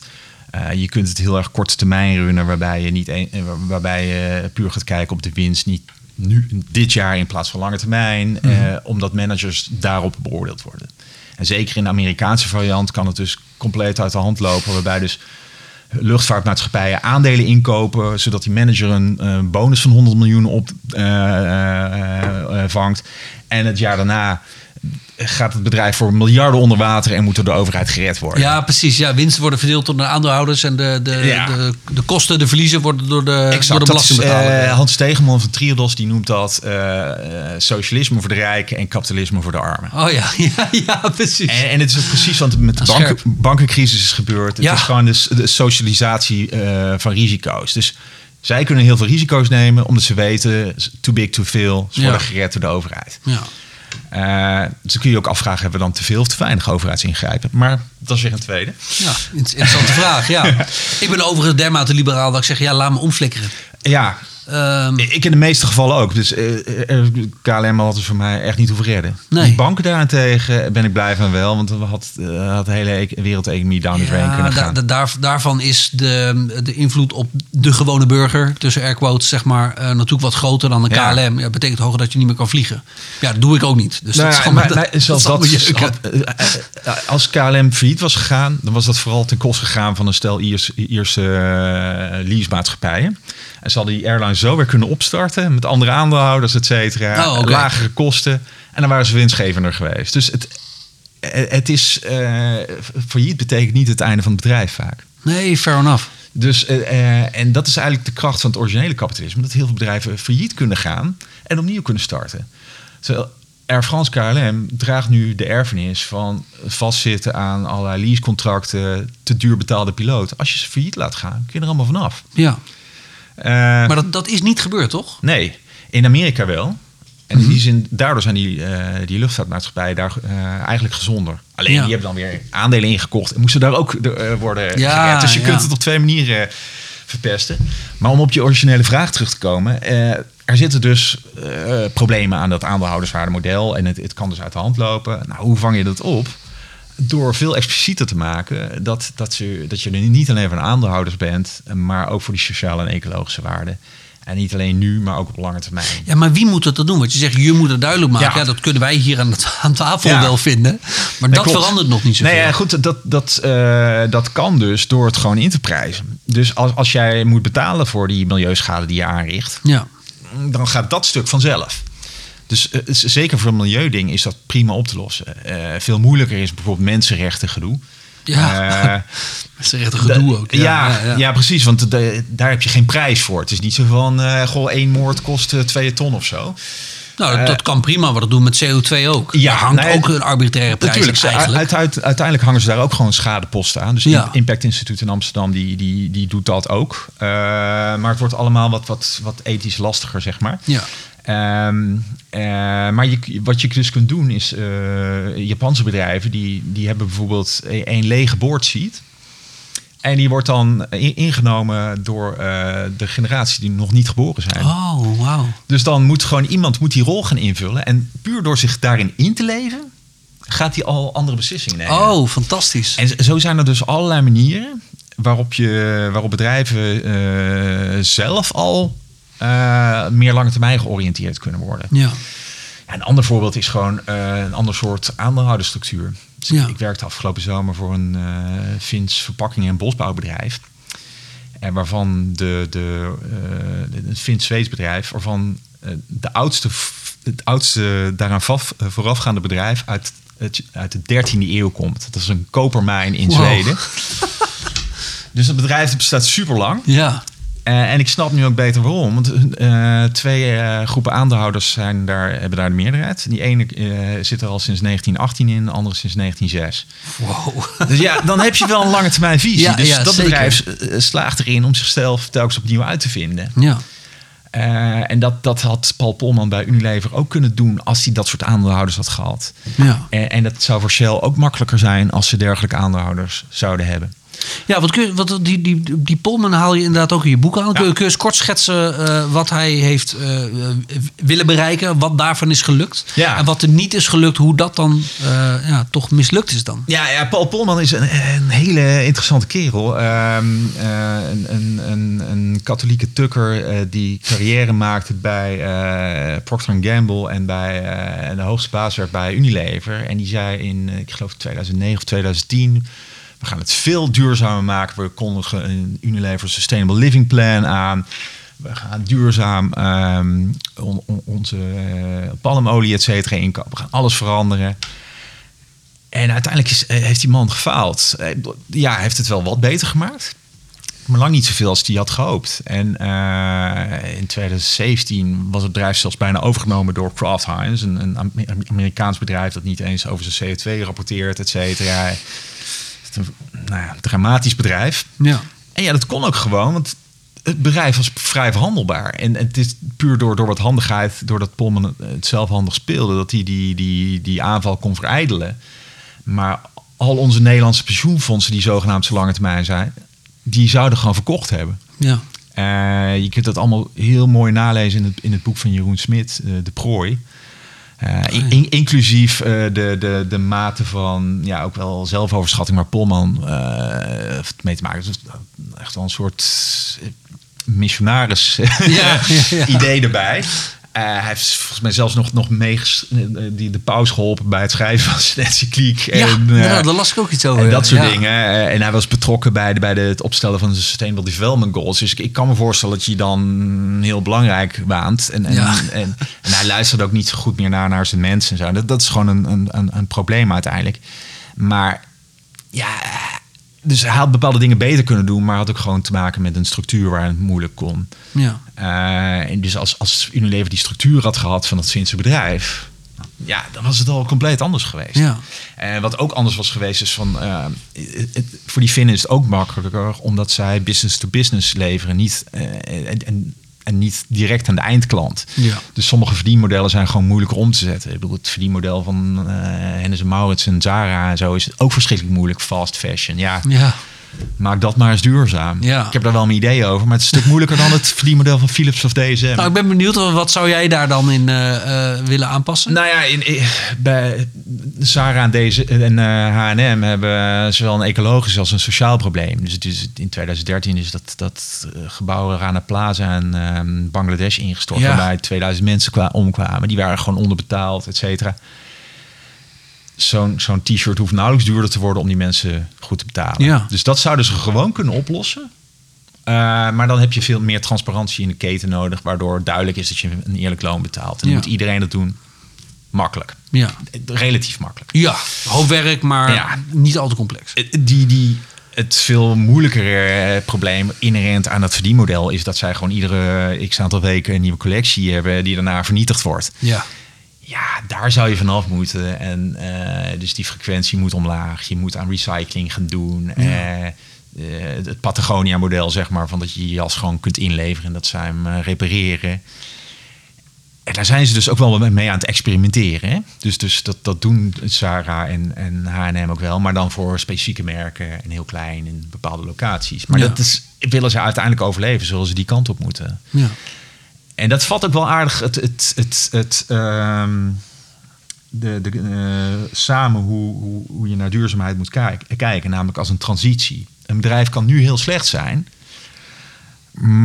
eh, je kunt het heel erg korte termijn runnen, waarbij je niet een, eh, waar- waarbij je puur gaat kijken op de winst, niet nu dit jaar in plaats van lange termijn, eh, omdat managers daarop beoordeeld worden. En zeker in de Amerikaanse variant kan het dus compleet uit de hand lopen, waarbij dus luchtvaartmaatschappijen aandelen inkopen, zodat die manager een bonus van 100 miljoen op eh, eh, eh, vangt. En het jaar daarna gaat het bedrijf voor miljarden onder water en moet door de overheid gered worden. ja, precies. Ja, winsten worden verdeeld door de aandeelhouders en de, de, Ja. de, de kosten, de verliezen worden door de, door de belastingbetaler. eh, Hans Stegeman van Triodos die noemt dat eh, eh, socialisme voor de rijken en kapitalisme voor de armen. oh ja, ja, ja precies. En, en het is precies wat met de banken, bankencrisis is gebeurd. Het Ja. is gewoon de, s- de socialisatie van risico's. Dus zij kunnen heel veel risico's nemen omdat ze weten, too big, too veel. Ze worden gered door de overheid. ja. Eh, dus dan kun je ook afvragen, hebben we dan te veel of te weinig overheidsingrijpen? Maar dat is weer een tweede. ja, inter- interessante vraag. Ja. Ik ben overigens dermate liberaal dat ik zeg, ja, laat me omflikkeren. Ja, Ehm, ik in de meeste gevallen ook. Dus eh, eh, KLM had het voor mij echt niet hoeven redden. Nee. Die banken daarentegen ben ik blij van wel. Want we had, eh, had de hele e- wereldeconomie down the drain kunnen gaan. da- daar, daarvan is de, de invloed op de gewone burger, tussen air quotes, zeg maar, eh, natuurlijk wat groter dan een Ja. KLM. Ja, dat betekent hoger dat je niet meer kan vliegen. Ja, dat doe ik ook niet. Dus Nou dat ja, zal me- maar- maar zelfs zal dat, me jeuken. had- eh, eh, eh, als KLM failliet was gegaan, dan was dat vooral ten koste gegaan van een stel Ierse, Ierse eh, leasemaatschappijen. En ze hadden die airline zo weer kunnen opstarten met andere aandeelhouders, et cetera, Oh, lagere kosten. En dan waren ze winstgevender geweest. Dus het, het is eh, failliet betekent niet het einde van het bedrijf vaak. Nee, fair enough. Dus, eh, eh, en dat is eigenlijk de kracht van het originele kapitalisme. Dat heel veel bedrijven failliet kunnen gaan en opnieuw kunnen starten. Terwijl Air France KLM draagt nu de erfenis van vastzitten aan allerlei leasecontracten, te duur betaalde piloot. Als je ze failliet laat gaan, kun je er allemaal vanaf. Ja, maar dat, dat is niet gebeurd, toch? Nee, in Amerika wel. En Mhm. in die zin, daardoor zijn die, eh, die luchtvaartmaatschappijen daar eh, eigenlijk gezonder. Alleen Ja. die hebben dan weer aandelen ingekocht en moesten daar ook eh, worden Ja, gered. Dus je ja. kunt het op twee manieren eh, verpesten. Maar om op je originele vraag terug te komen. eh, er zitten dus eh, problemen aan dat aandeelhouderswaardemodel. En het, het kan dus uit de hand lopen. Nou, hoe vang je dat op? Door veel explicieter te maken dat, dat, je, dat je er niet alleen van aandeelhouders bent, maar ook voor die sociale en ecologische waarden. En niet alleen nu, maar ook op lange termijn. Ja, maar wie moet het dan doen? Want je zegt, je moet het duidelijk maken. Ja. Ja. dat kunnen wij hier aan, het- aan tafel Ja. wel vinden. Maar Nee, dat klopt. verandert nog niet zoveel. Nee, ja, goed, dat, dat, eh, dat kan dus door het gewoon in te prijzen. Dus als, als jij moet betalen voor die milieuschade die je aanricht, Ja. dan gaat dat stuk vanzelf. Dus eh, zeker voor een milieuding is dat prima op te lossen. Eh, veel moeilijker is bijvoorbeeld mensenrechten gedoe. Ja, Eh, een gedoe ook. Ja, ja, precies. Want de- daar heb je geen prijs voor. Het is niet zo van, goh, één moord kost twee ton of zo. Nou, dat, kan prima, maar dat doen met CO2 ook. Ja, Daar hangt nee, ook een arbitraire prijs Natuurlijk, aan eigenlijk. uit, uit- uiteindelijk hangen ze daar ook gewoon schadeposten aan. Dus Ja. Impact Instituut in Amsterdam die, die, die doet dat ook. Maar het wordt allemaal wat, wat, wat ethisch lastiger, zeg maar. Ja. Ehm, eh, maar je, wat je dus kunt doen is, eh, Japanse bedrijven die, die hebben bijvoorbeeld een, een lege boordseat. En die wordt dan in- ingenomen door eh, de generatie die nog niet geboren zijn. Oh, wauw. Dus dan moet gewoon iemand moet die rol gaan invullen. En puur door zich daarin in te leven, gaat hij al andere beslissingen nemen. Oh, fantastisch. En zo zijn er dus allerlei manieren waarop, je, waarop bedrijven zelf al eh, meer lange termijn georiënteerd kunnen worden. Ja. Ja, een ander voorbeeld is gewoon eh, een ander soort aandeelhoudersstructuur. Dus Ja. Ik werkte afgelopen zomer voor een eh Fins verpakking- en bosbouwbedrijf. En waarvan de, de, een Fins-Zweeds bedrijf, waarvan de oudste, het oudste daaraan voorafgaande bedrijf uit, het, uit de 13e eeuw komt. Dat is een kopermijn in Wow. Zweden. dus het bedrijf bestaat super lang. Ja. Eh, en ik snap nu ook beter waarom. Want eh, twee eh, groepen aandeelhouders zijn daar, hebben daar de meerderheid. Die ene zit er al sinds 1918 in, de andere sinds 1906. Wow. Dus ja, dan heb je wel een lange termijn visie. Ja, dus ja, dat zeker. bedrijf slaagt erin om zichzelf telkens opnieuw uit te vinden. Ja. En dat, dat had Paul Polman bij Unilever ook kunnen doen als hij dat soort aandeelhouders had gehad. Ja. En, en dat zou voor Shell ook makkelijker zijn als ze dergelijke aandeelhouders zouden hebben. Ja, wat kun je, wat, die, die, die Polman haal je inderdaad ook in je boek aan. Kun, je, kun je eens kort schetsen eh, wat hij heeft eh, eh, willen bereiken, wat daarvan is gelukt. Ja. En wat er niet is gelukt, hoe dat dan ja, toch mislukt is dan. Ja, ja Paul Polman is een, een hele interessante kerel. Ehm, eh, een, een, een, een katholieke tukker die carrière maakte bij Procter Gamble en bij eh, de hoogste baas werd bij Unilever. En die zei in, ik geloof 2009 of 2010, we gaan het veel duurzamer maken. We kondigen een Unilever Sustainable Living Plan aan. We gaan duurzaam ehm, on- on- onze eh, palmolie, et cetera, inkopen. We gaan alles veranderen. En uiteindelijk eh, heeft die man gefaald. Eh, Ja, hij heeft het wel wat beter gemaakt. Maar lang niet zoveel als hij had gehoopt. En in 2017 was het bedrijf zelfs bijna overgenomen door Kraft Heinz. Een, een Am- Amerikaans bedrijf dat niet eens over zijn CO2 rapporteert, et cetera. Het een nou ja, dramatisch bedrijf. Ja. En ja, dat kon ook gewoon, want het bedrijf was vrij verhandelbaar. En het is puur door, door wat handigheid, doordat Polman het zelf handig speelde, dat hij die, die, die aanval kon verijdelen. Maar al onze Nederlandse pensioenfondsen, die zogenaamd zo lange termijn zijn, die zouden gewoon verkocht hebben. Ja. Eh, je kunt dat allemaal heel mooi nalezen in het, in het boek van Jeroen Smit, eh, De Prooi. Eh, in- in- inclusief eh, de, de, de mate van, ja, ook wel zelfoverschatting, maar Polman eh, heeft het mee te maken. Dus echt wel een soort missionaris Ja, ja, ja. idee erbij. Eh, hij heeft volgens mij zelfs nog, nog mee die de paus geholpen bij het schrijven van zijn encycliek. Ja, En, eh, inderdaad, daar las ik ook iets over. en dat soort Ja. dingen. Eh, En hij was betrokken bij, de, bij de, het opstellen van de Sustainable Development Goals. Dus ik, ik kan me voorstellen dat je dan heel belangrijk waant. En, en, Ja. en, en hij luistert ook niet zo goed meer naar, naar zijn mensen en zo. Dat, dat is gewoon een, een, een, een probleem uiteindelijk. Maar ja, dus hij had bepaalde dingen beter kunnen doen, maar had ook gewoon te maken met een structuur waar het moeilijk kon. Ja. Eh, en dus als, als Unilever die structuur had gehad van het Finse bedrijf, ja, dan was het al compleet anders geweest. Ja. En wat ook anders was geweest is van, eh, het- voor die Finnen is het ook makkelijker omdat zij business to business leveren, niet eh, en, en, en niet direct aan de eindklant. Ja. Dus sommige verdienmodellen zijn gewoon moeilijker om te zetten. Ik bedoel, het verdienmodel van Hennes en Maurits en Zara en zo is ook verschrikkelijk moeilijk. Fast fashion, ja. Ja. Maak dat maar eens duurzaam. Ja. Ik heb daar wel mijn idee over, maar het is een stuk moeilijker dan het verdienmodel van Philips of DSM. Nou, ik ben benieuwd, wat zou jij daar dan in eh, eh, willen aanpassen? Nou ja, in, in- bij Zara en, deze, en eh, H&M hebben zowel een ecologisch als een sociaal probleem. Dus het is, in 2013 is dat, dat gebouw Rana Plaza in ehm, Bangladesh ingestort. Ja. Waarbij 2000 mensen kwa- omkwamen. Die waren gewoon onderbetaald, et cetera. Zo'n zo'n t-shirt hoeft nauwelijks duurder te worden om die mensen goed te betalen. Ja. Dus dat zouden ze gewoon kunnen oplossen. Eh, maar dan heb je veel meer transparantie in de keten nodig, waardoor duidelijk is dat je een eerlijk loon betaalt. En dan Ja. moet iedereen dat doen. Makkelijk. Ja. Relatief makkelijk. Ja, hoop werk, maar Ja. niet al te complex. Eh, Die, die, het veel moeilijkere eh, probleem inherent aan dat verdienmodel is dat zij gewoon iedere x aantal weken een nieuwe collectie hebben die daarna vernietigd wordt. Ja. Ja, daar zou je vanaf moeten. En eh, dus die frequentie moet omlaag. Je moet aan recycling gaan doen. Eh, eh, het Patagonia-model, zeg maar, van dat je je jas gewoon kunt inleveren en dat zij hem repareren. En daar zijn ze dus ook wel mee aan het experimenteren. Hè? Dus, dus dat, dat doen Zara en, en H&M ook wel. Maar dan voor specifieke merken en heel klein in bepaalde locaties. Maar Ja. dat is, willen ze uiteindelijk overleven, zullen ze die kant op moeten. Ja. En dat vat ook wel aardig het, het, het, het, ehm, de, de, eh, samen hoe, hoe, hoe je naar duurzaamheid moet kijk- kijken, namelijk als een transitie. Een bedrijf kan nu heel slecht zijn,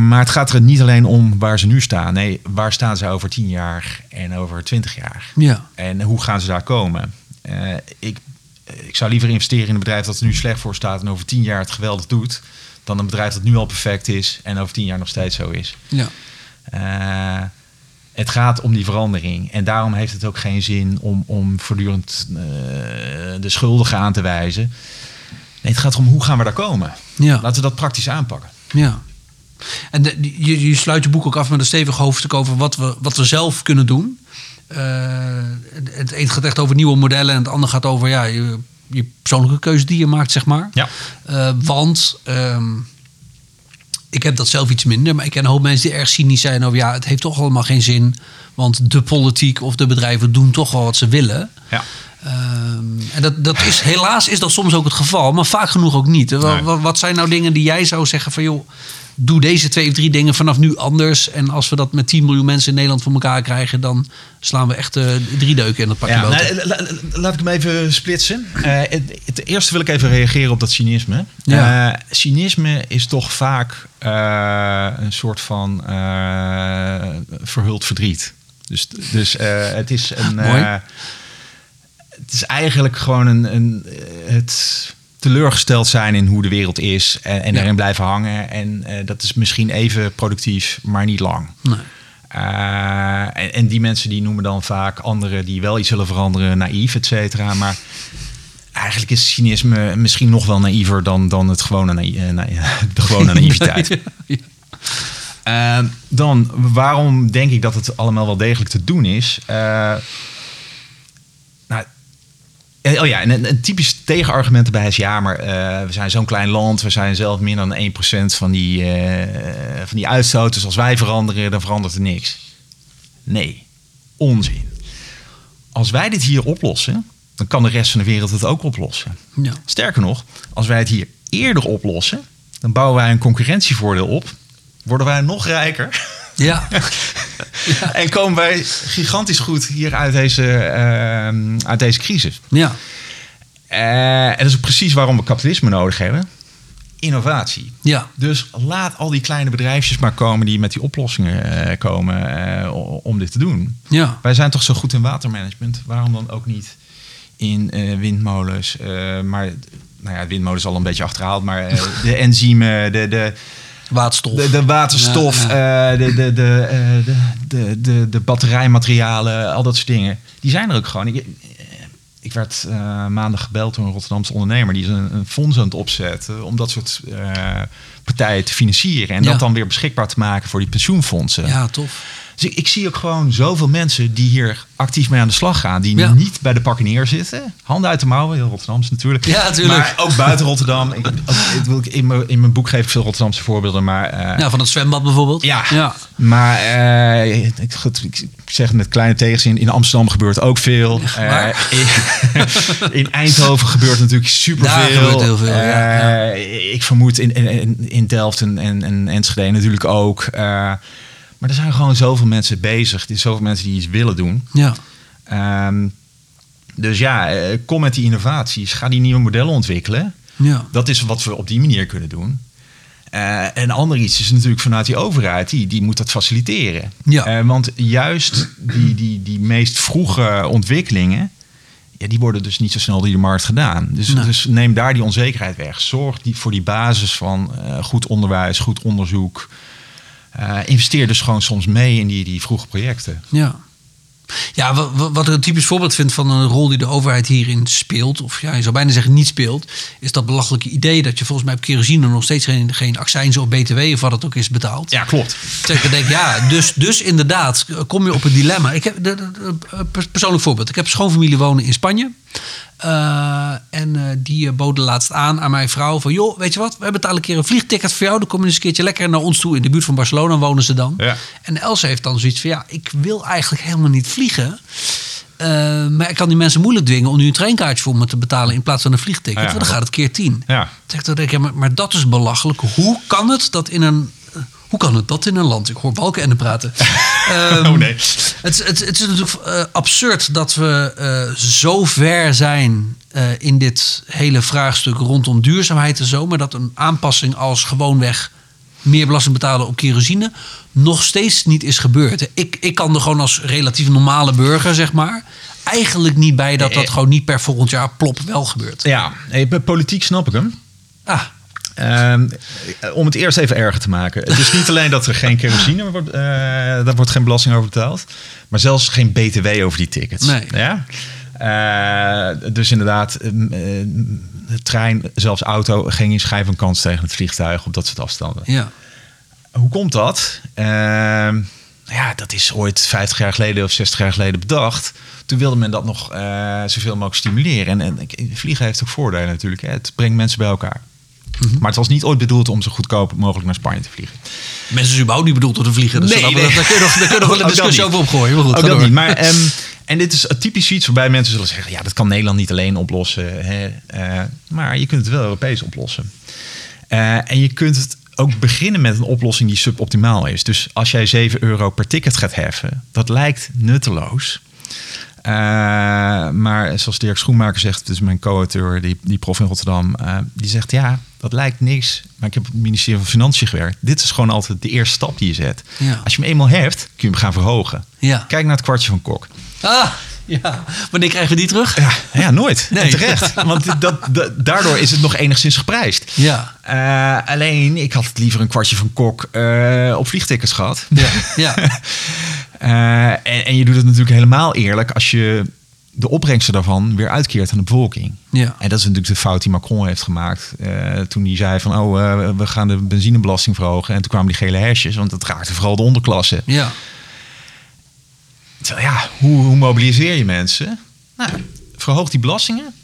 maar het gaat er niet alleen om waar ze nu staan. Nee, waar staan ze over 10 jaar en over 20 jaar? Ja. En hoe gaan ze daar komen? Eh, ik, ik zou liever investeren in een bedrijf dat er nu slecht voor staat en over 10 jaar het geweldig doet, dan een bedrijf dat nu al perfect is en over 10 jaar nog steeds zo is. Ja. Eh, het gaat om die verandering. En daarom heeft het ook geen zin om, om voortdurend eh, de schuldigen aan te wijzen. Nee, het gaat erom hoe gaan we daar komen. Ja. Laten we dat praktisch aanpakken. Ja. En de- je, je sluit je boek ook af met een stevig hoofdstuk over wat we, wat we zelf kunnen doen. Eh, het een gaat echt over nieuwe modellen en het andere gaat over ja, je, je persoonlijke keuze die je maakt, zeg maar. Ja. Want ehm, ik heb dat zelf iets minder, maar ik ken een hoop mensen die erg cynisch zijn over ja, het heeft toch allemaal geen zin. Want de politiek of de bedrijven doen toch wel wat ze willen. Ja. Ehm, en dat, dat is, helaas is dat soms ook het geval, maar vaak genoeg ook niet. Nee. Wat, zijn nou dingen die jij zou zeggen van joh, doe deze twee of drie dingen vanaf nu anders. En als we dat met 10 miljoen mensen in Nederland voor elkaar krijgen, dan slaan we echt eh, drie deuken in het pakje Ja, nou, la- la- laat ik hem even splitsen. Eh, het, eerste wil ik even reageren op dat cynisme. Ja. Eh, cynisme is toch vaak een soort van verhuld verdriet. Dus, dus het is een. Mooi. het is eigenlijk gewoon een, een, het teleurgesteld zijn in hoe de wereld is en, en Ja. daarin blijven hangen. En eh, dat is misschien even productief, maar niet lang. Nee. Eh, en, en die mensen die noemen dan vaak anderen die wel iets zullen veranderen, naïef, et cetera. Maar eigenlijk is cynisme misschien nog wel naïver dan, dan het gewone naï- eh, na- de gewone naïviteit. Ja. Dan, waarom denk ik dat het allemaal wel degelijk te doen is? Oh ja, en een, een typisch tegenargument erbij is... ja, maar eh, we zijn zo'n klein land... we zijn zelf meer dan 1% van die, eh, van die uitstoot... dus als wij veranderen, dan verandert er niks. Nee, onzin. Als wij dit hier oplossen... dan kan de rest van de wereld het ook oplossen. Ja. Sterker nog, als wij het hier eerder oplossen... dan bouwen wij een concurrentievoordeel op... worden wij nog rijker... Ja. En komen wij gigantisch goed hier uit deze, ehm, uit deze crisis. ja. Eh, en dat is ook precies waarom we kapitalisme nodig hebben. Innovatie. Ja. Dus laat al die kleine bedrijfjes maar komen die met die oplossingen eh, komen eh, om dit te doen. Ja. Wij zijn toch zo goed in watermanagement. Waarom dan ook niet in windmolens? Maar nou ja, windmolens al een beetje achterhaald. Maar de enzymen, de, de, Waterstof. de, de waterstof, Ja, eh, de, de, de, eh, de, de, de, de batterijmaterialen, al dat soort dingen. Die zijn er ook gewoon. Ik, ik werd eh, maandag gebeld door een Rotterdamse ondernemer. Die is een, een fonds aan het opzetten om dat soort eh, partijen te financieren. En Ja. dat dan weer beschikbaar te maken voor die pensioenfondsen. ja, tof. Dus ik, ik zie ook gewoon zoveel mensen die hier actief mee aan de slag gaan. Die Ja. niet bij de pakken neerzitten. Handen uit de mouwen, heel Rotterdams natuurlijk. Ja, tuurlijk. Maar ook buiten Rotterdam. Ik, ook, in, mijn, in mijn boek geef ik veel Rotterdamse voorbeelden. Maar eh, Ja, van het zwembad bijvoorbeeld. ja, Ja. maar eh, ik, goed, ik zeg het met kleine tegenzin. In Amsterdam gebeurt ook veel. Eh, in, in Eindhoven gebeurt natuurlijk superveel. Daar heel veel, ja, Ik vermoed in, in, in Delft en, en, en Enschede natuurlijk ook. Maar er zijn gewoon zoveel mensen bezig. Er zijn zoveel mensen die iets willen doen. Ja. Ehm, dus ja, eh, kom met die innovaties. Ga die nieuwe modellen ontwikkelen. Ja. Dat is wat we op die manier kunnen doen. Eh, en ander iets is natuurlijk vanuit die overheid, die, die moet dat faciliteren. Ja. Eh, want juist die, die, die meest vroege ontwikkelingen, ja, die worden dus niet zo snel door de markt gedaan. Dus, Nee. dus neem daar die onzekerheid weg. Zorg die, voor die basis van goed onderwijs, goed onderzoek. Eh, investeer dus gewoon soms mee in die, die vroege projecten. Ja. Ja, wa- wa- wat ik een typisch voorbeeld vind van een rol die de overheid hierin speelt, of ja, je zou bijna zeggen niet speelt, is dat belachelijke idee dat je volgens mij op kerosine nog steeds geen, geen accijns of btw of wat het ook is betaalt. Ja, klopt. Ik denk, ja, dus, dus inderdaad kom je op een dilemma. Ik heb per- persoonlijk voorbeeld. Ik heb schoonfamilie wonen in Spanje. Eh, en eh, die eh, boden laatst aan aan mijn vrouw van... joh, weet je wat, we hebben betalen een keer een vliegticket voor jou. Dan kom je eens een keertje lekker naar ons toe. In de buurt van Barcelona wonen ze dan. Ja. En Else heeft dan zoiets van... ja, ik wil eigenlijk helemaal niet vliegen. Maar ik kan die mensen moeilijk dwingen om nu een treinkaartje voor me te betalen... in plaats van een vliegticket. Ja. Want dan gaat het keer tien. Ja. Zeg ik, dan denk ik, ja, maar, maar dat is belachelijk. Hoe kan het dat in een. Hoe kan het dat in een land? Ik hoor balken en praten. Ehm, Oh, nee. Het, het, het is natuurlijk eh, absurd dat we eh, zo ver zijn eh, in dit hele vraagstuk rondom duurzaamheid en zo. Maar dat een aanpassing als gewoonweg meer belasting betalen op kerosine nog steeds niet is gebeurd. Ik, ik kan er gewoon als relatief normale burger, zeg maar, eigenlijk niet bij dat dat gewoon niet per volgend jaar plop wel gebeurt. Ja, politiek snap ik hem. Ah, Ehm, om het eerst even erger te maken. Het is niet alleen dat er geen kerosine wordt, eh, daar wordt geen belasting over betaald, maar zelfs geen BTW over die tickets. Nee. Ja? Eh, dus inderdaad, eh, eh, de trein, zelfs auto, geen schijf van kans tegen het vliegtuig op dat soort afstanden. ja. hoe komt dat? Ehm, ja, dat is ooit 50 jaar geleden of 60 jaar geleden bedacht. Toen wilde men dat nog eh, zoveel mogelijk stimuleren. En, en vliegen heeft ook voordelen natuurlijk. Hè. Het brengt mensen bij elkaar. Mhm. Maar het was niet ooit bedoeld om zo goedkoop mogelijk naar Spanje te vliegen. Mensen zijn überhaupt niet bedoeld om te vliegen. Dus Nee, daar, nee. daar kun je nog, daar kun je nog wel een discussie over opgooien. Maar goed, Ook dat niet. Maar, ehm, en dit is typisch iets waarbij mensen zullen zeggen... ja, dat kan Nederland niet alleen oplossen. Hè? Eh, maar je kunt het wel Europees oplossen. Eh, en je kunt het ook beginnen met een oplossing die suboptimaal is. Dus als jij 7 euro per ticket gaat heffen... dat lijkt nutteloos. Eh, maar zoals Dirk Schoenmaker zegt, dus mijn co-auteur, die, die prof in Rotterdam, die zegt ja, dat lijkt niks. Maar ik heb op het ministerie van Financiën gewerkt. Dit is gewoon altijd de eerste stap die je zet. Ja. Als je hem eenmaal hebt, kun je hem gaan verhogen. Ja. Kijk naar het kwartje van Kok. Ah, ja. Wanneer krijgen we die terug? Ja, ja nooit. Nee. En terecht. Want dat, dat- daardoor is het nog enigszins geprijsd. Ja. Eh, alleen, ik had het liever een kwartje van Kok eh, op vliegtickets gehad. Ja. ja. Eh, en, en je doet het natuurlijk helemaal eerlijk als je de opbrengsten daarvan weer uitkeert aan de bevolking. Ja. En dat is natuurlijk de fout die Macron heeft gemaakt. eh, toen hij zei van, oh, eh, we gaan de benzinebelasting verhogen. En toen kwamen die gele hesjes, want dat raakte vooral de onderklasse. Ja. Terwijl, ja, hoe, hoe mobiliseer je mensen? Nou, verhoog die belastingen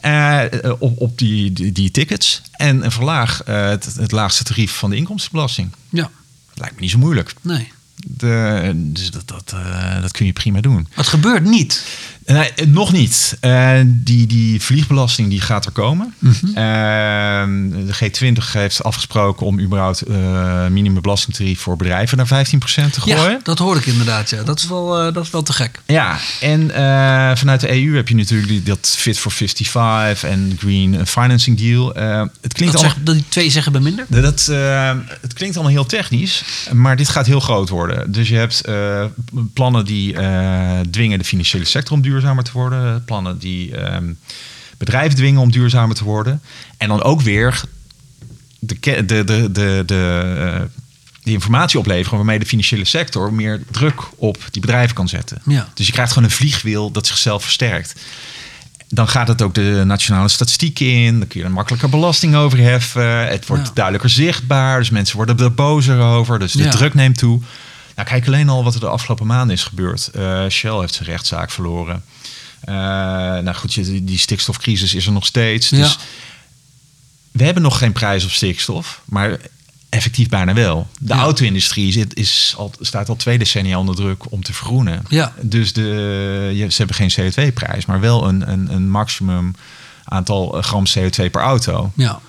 eh, op, op die, die, die tickets. En, en verlaag het, het laagste tarief van de inkomstenbelasting. Ja. Lijkt me niet zo moeilijk. Nee. De, dus dat, dat, dat kun je prima doen. Het gebeurt niet. Nee, eh, nog niet. Eh, die, die vliegbelasting die gaat er komen. Mhm. Eh, de G20 heeft afgesproken om überhaupt eh minimumbelastingtarief voor bedrijven naar 15% te gooien. Ja, dat hoorde ik inderdaad. Ja. Dat, is wel, dat is wel te gek. Ja, en vanuit de EU heb je natuurlijk die, dat Fit for 55 en Green Financing Deal. Het klinkt Dat, allemaal. zeg, dat die twee zeggen bij minder? Dat, het klinkt allemaal heel technisch, maar dit gaat heel groot worden. Dus je hebt plannen die dwingen de financiële sector om duurzamer te worden. Plannen die ehm, bedrijven dwingen om duurzamer te worden. En dan ook weer de, de, de, de, de, eh, die informatie opleveren waarmee de financiële sector meer druk op die bedrijven kan zetten. Ja. Dus je krijgt gewoon een vliegwiel dat zichzelf versterkt. Dan gaat het ook de nationale statistiek in. Dan kun je er makkelijker belasting over heffen. Het wordt Ja. duidelijker zichtbaar. Dus mensen worden er bozer over. Dus de Ja. druk neemt toe. Nou, kijk alleen al wat er de afgelopen maanden is gebeurd. Eh, Shell heeft zijn rechtszaak verloren. Eh, nou goed, die, die stikstofcrisis is er nog steeds. Dus we hebben nog geen prijs op stikstof. Maar effectief bijna wel. De Ja. auto-industrie zit, is al, staat al twee decennia onder druk om te vergroenen. Ja. Dus de, je- ze hebben geen CO2-prijs, maar wel een, een, een maximum aantal eh, gram CO2 per auto. Ja.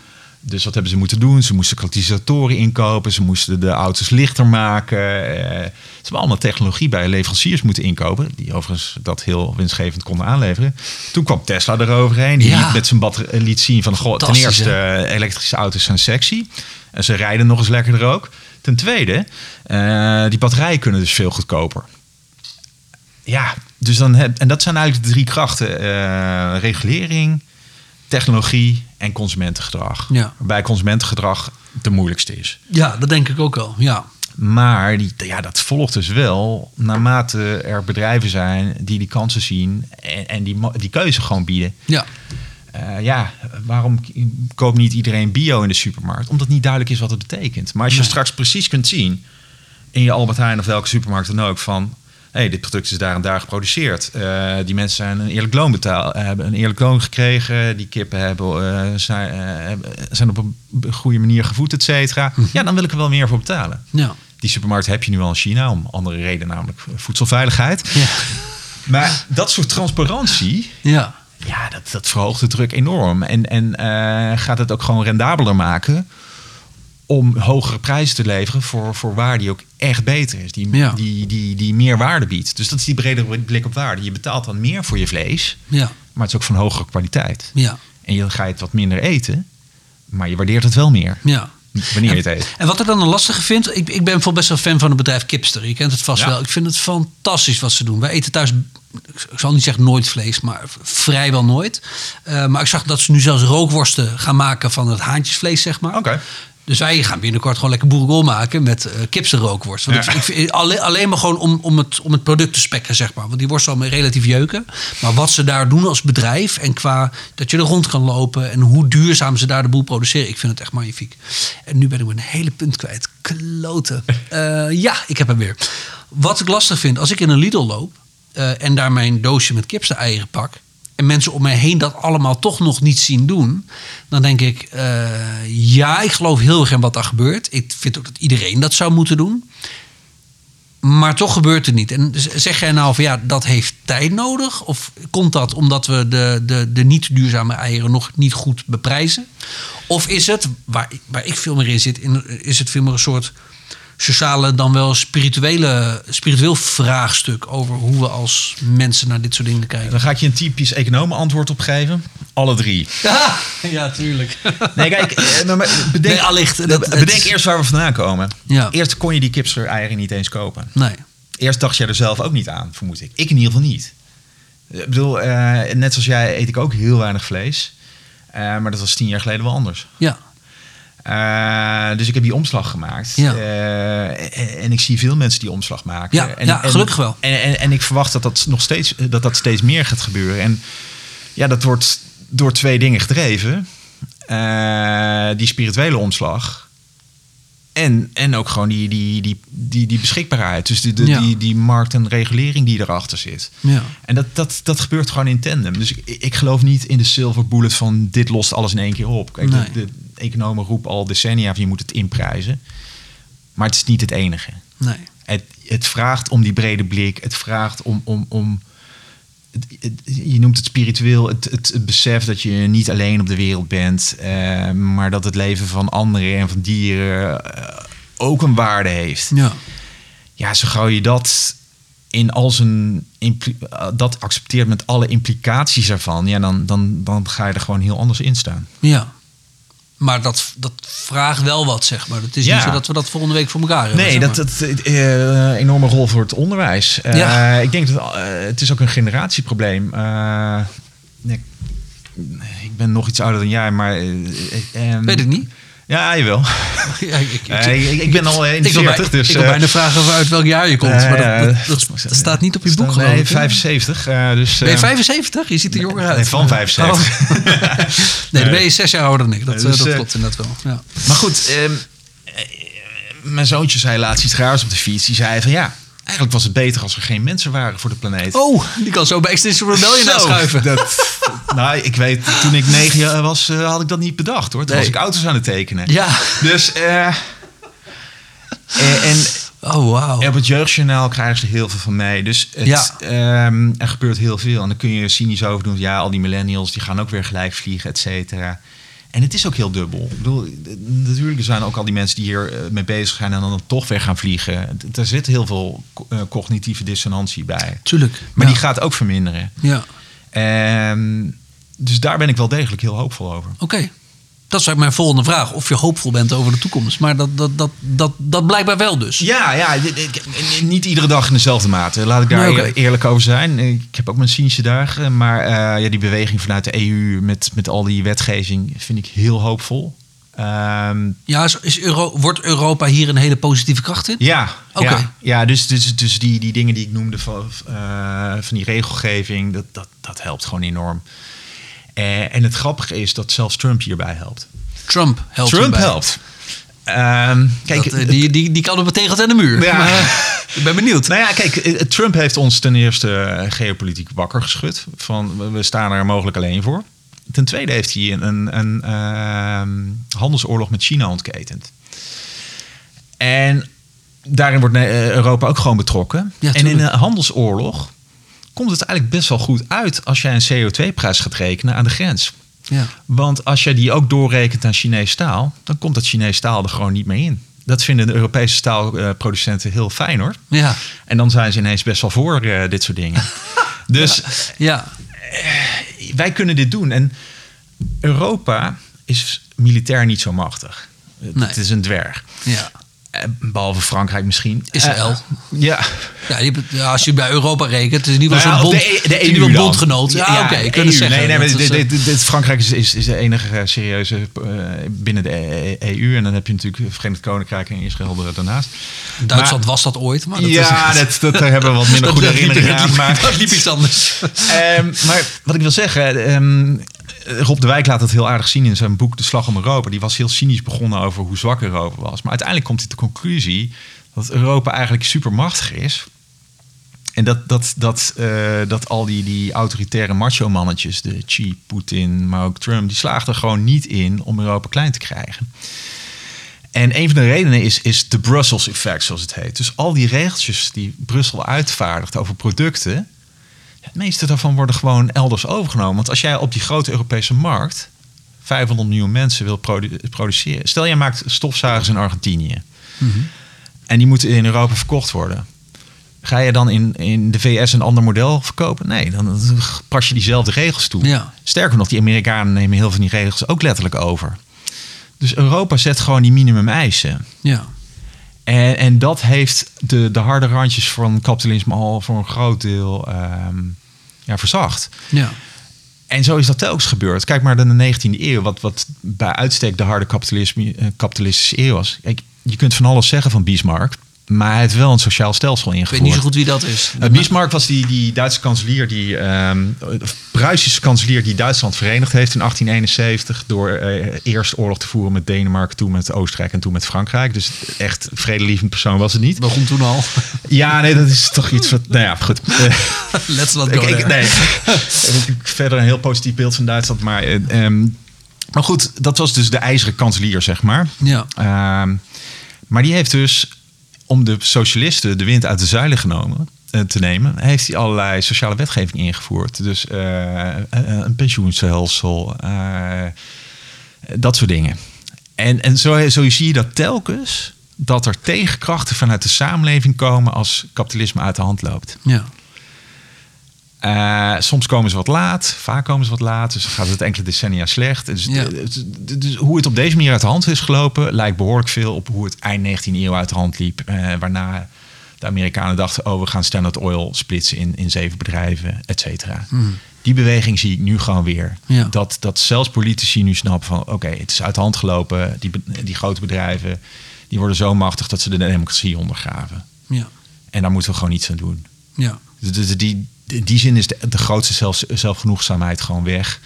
Dus wat hebben ze moeten doen? Ze moesten katalysatoren inkopen, ze moesten de auto's lichter maken. Eh, ze hebben allemaal technologie bij leveranciers moeten inkopen, die overigens dat heel winstgevend konden aanleveren. Toen kwam Tesla eroverheen, die Ja. liet met zijn batterij liet zien van goh, ten eerste hè? eh, elektrische auto's zijn sexy. En ze rijden nog eens lekkerder ook. Ten tweede, eh, die batterijen kunnen dus veel goedkoper. Ja, dus dan heb, en dat zijn eigenlijk de drie krachten: regulering, technologie en consumentengedrag. Ja. Waarbij consumentengedrag de moeilijkste is. ja, dat denk ik ook wel. Ja. Maar die, ja, dat volgt dus wel naarmate er bedrijven zijn die die kansen zien en, en die, die keuze gewoon bieden. Ja. Eh, ja, waarom koopt niet iedereen bio in de supermarkt? Omdat niet duidelijk is wat het betekent. Maar als je Nee. straks precies kunt zien in je Albert Heijn of welke supermarkt dan ook van... hey, dit product is daar en daar geproduceerd. Eh, die mensen zijn een eerlijk loon betaald, hebben een eerlijk loon gekregen. Die kippen hebben, eh, zijn, eh, zijn op een goede manier gevoed, et cetera. Mhm. Ja, dan wil ik er wel meer voor betalen. Ja. Die supermarkt heb je nu al in China om andere reden, namelijk voedselveiligheid. Ja. Maar dat soort transparantie, Ja. ja, dat, dat verhoogt de druk enorm. En, en eh, gaat het ook gewoon rendabeler maken om hogere prijzen te leveren voor, voor waar die ook echt beter is. Die, Ja. die, die, die meer waarde biedt. Dus dat is die bredere blik op waarde. Je betaalt dan meer voor je vlees, Ja. maar het is ook van hogere kwaliteit. Ja. En je ga je het wat minder eten, maar je waardeert het wel meer. Ja. Wanneer je het eet. En wat ik dan een lastige vind, ik, ik ben bijvoorbeeld best wel fan van het bedrijf Kipster. Je kent het vast Ja. wel. Ik vind het fantastisch wat ze doen. Wij eten thuis, ik zal niet zeggen nooit vlees, maar vrijwel nooit. Eh, maar ik zag dat ze nu zelfs rookworsten gaan maken van het haantjesvlees, zeg maar. Oké. Dus wij gaan binnenkort gewoon lekker boerenkool maken met uh, kipsenrookworst. Want Ja. ik, ik vind, alleen, alleen maar gewoon om, om, het, om het product te spekken, zeg maar. Want die worst zal me relatief jeuken. Maar wat ze daar doen als bedrijf en qua dat je er rond kan lopen... en hoe duurzaam ze daar de boel produceren, ik vind het echt magnifiek. En nu ben ik mijn hele punt kwijt. Kloten. Eh, ja, ik heb hem weer. Wat ik lastig vind, als ik in een Lidl loop... eh, en daar mijn doosje met kipsen-eieren pak... en mensen om mij heen dat allemaal toch nog niet zien doen... dan denk ik, eh, ja, ik geloof heel erg in wat daar gebeurt. Ik vind ook dat iedereen dat zou moeten doen. Maar toch gebeurt het niet. En zeg jij nou van ja, dat heeft tijd nodig? Of komt dat omdat we de, de, de niet duurzame eieren nog niet goed beprijzen? Of is het, waar, waar ik veel meer in zit, is het veel meer een soort sociale dan wel spirituele, spiritueel vraagstuk over hoe we als mensen naar dit soort dingen kijken? Dan ga ik je een typisch economen antwoord op geven. Alle drie. Ja, ja tuurlijk. Nee, kijk, eh, bedenk, Nee, allicht. Dat- het bedenk is- eerst waar we vandaan komen. Ja. Eerst kon je die kipster eieren niet eens kopen. Nee. Eerst dacht jij er zelf ook niet aan, vermoed ik. Ik in ieder geval niet. Ik bedoel, eh, net zoals jij eet ik ook heel weinig vlees. Eh, maar dat was tien jaar geleden wel anders. Ja. Eh, dus ik heb die omslag gemaakt. Ja. Eh, en, en ik zie veel mensen die omslag maken. Ja, en, ja, en- gelukkig wel. En, en, ik verwacht dat dat nog steeds, dat dat steeds meer gaat gebeuren. En ja, dat wordt door twee dingen gedreven. Eh, die spirituele omslag. En, en ook gewoon die, die, die, die, die beschikbaarheid. Dus die, de, Ja. die, die markt en regelering die erachter zit. Ja. En dat, dat, dat gebeurt gewoon in tandem. Dus ik, ik geloof niet in de silver bullet van dit lost alles in één keer op. Kijk, Nee. de, de economen roepen al decennia van je moet het inprijzen. Maar het is niet het enige. Nee. Het, het vraagt om die brede blik. Het vraagt om... om, om het, het- je noemt het spiritueel, het, het, het besef dat je niet alleen op de wereld bent, eh, maar dat het leven van anderen en van dieren eh, ook een waarde heeft Ja. ja, zo gauw je dat in al zijn dat accepteert met alle implicaties ervan, ja, dan, dan, dan ga je er gewoon heel anders in staan. Ja. Maar dat, dat vraagt wel wat, zeg maar. Het is Ja. niet zo dat we dat volgende week voor elkaar hebben. Nee, zeg dat maar. dat eh, een enorme rol voor het onderwijs. Eh, Ja. Ik denk dat eh, het is ook een generatieprobleem. Eh, nee, ik ben nog iets ouder dan jij, maar eh, eh, eh, Weet ik niet. Ja, jawel. Ja, ik, ik, Eh, ik, ik ben al eh, in de ik wil, 40, bij- dus... ik wil eh, bijna vragen uit welk jaar je komt. maar dat, dat, eh, dat- staat niet op je boek, Nee, ik. hè? 75. eh, dus, Ben je eh, 75? Je ziet er jonger uit. nee, van 75. Oh. nee, dan ben je zes jaar ouder dan ik. Dat, Nee, dus, dat klopt inderdaad wel. Ja. Maar goed, ehm, eh, mijn zoontje zei laatst iets raars op de fiets. Die zei van ja, eigenlijk was het beter als er geen mensen waren voor de planeet. Oh, die kan zo bij Extinction Rebellion Zo, aanschuiven. Dat, nou, ik weet, toen ik negen jaar was, eh, had ik dat niet bedacht hoor. Toen Nee. was ik auto's aan het tekenen. Ja. Dus, eh, en, en Oh, wauw. op het jeugdjournaal krijgen ze heel veel van mee. Dus het, Ja. ehm, er gebeurt heel veel. En dan kun je cynisch over doen. Ja, al die millennials die gaan ook weer gelijk vliegen, et cetera. En het is ook heel dubbel. Ik bedoel, natuurlijk er zijn ook al die mensen die hier eh, mee bezig zijn en dan toch weer gaan vliegen. Er zit heel veel eh, cognitieve dissonantie bij. Tuurlijk. Maar ja. die gaat ook verminderen. Ja, Ehm, dus daar ben ik wel degelijk heel hoopvol over. oké. Dat is eigenlijk mijn volgende vraag. Of je hoopvol bent over de toekomst. Maar dat, dat, dat, dat, dat blijkbaar wel dus. Ja, ja niet iedere dag in dezelfde mate. Laat ik daar Nee, eerlijk over zijn. Ik heb ook mijn cynische dagen. Maar eh, ja, die beweging vanuit de EU met, met al die wetgeving vind ik heel hoopvol. Ehm, Ja, is, is Euro, wordt Europa hier een hele positieve kracht in? ja, Oké. ja, ja, dus, dus, dus die, die dingen die ik noemde van, eh, van die regelgeving, dat, dat, dat helpt gewoon enorm. Eh, en het grappige is dat zelfs Trump hierbij helpt. Trump helpt Trump hierbij. helpt. Ehm, kijk, Dat, eh, die, die, die kan op het tegelt aan de muur. Ja. Maar, ik ben benieuwd. Nou ja, kijk, eh, Trump heeft ons ten eerste geopolitiek wakker geschud. Van we- staan er mogelijk alleen voor. Ten tweede heeft hij een, een, een ehm, handelsoorlog met China ontketend. En daarin wordt Europa ook gewoon betrokken. Ja, en in een handelsoorlog komt het eigenlijk best wel goed uit als jij een CO2-prijs gaat rekenen aan de grens. Ja. Want als je die ook doorrekent aan Chinees staal, dan komt dat Chinees staal er gewoon niet meer in. Dat vinden de Europese staalproducenten heel fijn hoor. Ja. En dan zijn ze ineens best wel voor eh, dit soort dingen. dus Ja. wij kunnen dit doen. En Europa is militair niet zo machtig. Nee. Het is een dwerg. Ja. Eh, behalve Frankrijk misschien. Israël. Eh, ja. Ja, als je bij Europa rekent, is ieder geval Nou zo'n bond, de, E- de EU dan. bondgenoot. Ja, oké, kunnen EU. zeggen. Nee, nee, maar dit, dit- dit- Frankrijk is, is, is de enige serieuze eh, binnen de EU. En dan heb je natuurlijk Verenigd Koninkrijk en Israël daarnaast. Duitsland Maar- was dat ooit, maar dat ja, is, dat, dat, daar hebben we wat minder goede herinneringen aan. Maar, dat liep iets anders. Ehm, maar wat ik wil zeggen, ehm, Rob de Wijk laat dat heel aardig zien in zijn boek De Slag om Europa. Die was heel cynisch begonnen over hoe zwak Europa was. Maar uiteindelijk komt hij tot de conclusie dat Europa eigenlijk supermachtig is. En dat, dat, dat, eh, dat al die, die autoritaire macho-mannetjes, de Xi, Poetin, maar ook Trump, die slaagden er gewoon niet in om Europa klein te krijgen. En een van de redenen is, is de Brussels effect, zoals het heet. Dus al die regeltjes die Brussel uitvaardigt over producten, het meeste daarvan worden gewoon elders overgenomen. Want als jij op die grote Europese markt 500 miljoen mensen wil produ- produceren. Stel, jij maakt stofzuigers in Argentinië. En die moeten in Europa verkocht worden. Ga je dan in, in de VS een ander model verkopen? Nee, dan pas je diezelfde regels toe. Ja. Sterker nog, die Amerikanen nemen heel veel van die regels ook letterlijk over. Dus Europa zet gewoon die minimum eisen. Ja. En, en dat heeft de, de harde randjes van kapitalisme al voor een groot deel ehm, ja, verzacht. Ja. En zo is dat telkens gebeurd. Kijk maar naar de 19e eeuw, wat, wat bij uitstek de harde kapitalisme, eh, kapitalistische eeuw was. Kijk, je kunt van alles zeggen van Bismarck, maar hij heeft wel een sociaal stelsel Ik ingevoerd. weet niet zo goed wie dat is. Uh, Bismarck was die, die Duitse kanselier, die of Pruisische kanselier die Duitsland verenigd heeft in 1871 door eh, eerst oorlog te voeren met Denemarken, toen met Oostenrijk en toen met Frankrijk. Dus echt vredelievend persoon was het niet. begon toen al. Ja, nee, dat is toch iets wat. Nou ja, goed. Eh, Let's not ik, go ik- nee, ik natuurlijk verder een heel positief beeld van Duitsland, maar. eh, ehm, maar goed, dat was dus de ijzeren kanselier, zeg maar. Ja. Ehm, maar die heeft dus, om de socialisten de wind uit de zeilen genomen eh, te nemen, heeft hij allerlei sociale wetgeving ingevoerd. Dus eh, eh, een pensioenstelsel, dat soort dingen. En, en zo, zo zie je dat telkens dat er tegenkrachten vanuit de samenleving komen als kapitalisme uit de hand loopt. Ja. Eh, soms komen ze wat laat, vaak komen ze wat laat. Dus dan gaat het enkele decennia slecht. Dus, Ja. dus, dus hoe het op deze manier uit de hand is gelopen, lijkt behoorlijk veel op hoe het eind 19e eeuw uit de hand liep. Eh, waarna de Amerikanen dachten: oh, we gaan Standard Oil splitsen in, in zeven bedrijven, et cetera. Die beweging zie ik nu gewoon weer. Hmm. Ja. Dat, dat zelfs politici nu snappen van: oké, het is uit de hand gelopen. Die, die grote bedrijven die worden zo machtig dat ze de democratie ondergraven. Ja. En daar moeten we gewoon iets aan doen. Ja. Dus dus die, in die zin is de, de grootste zelf, zelfgenoegzaamheid gewoon weg.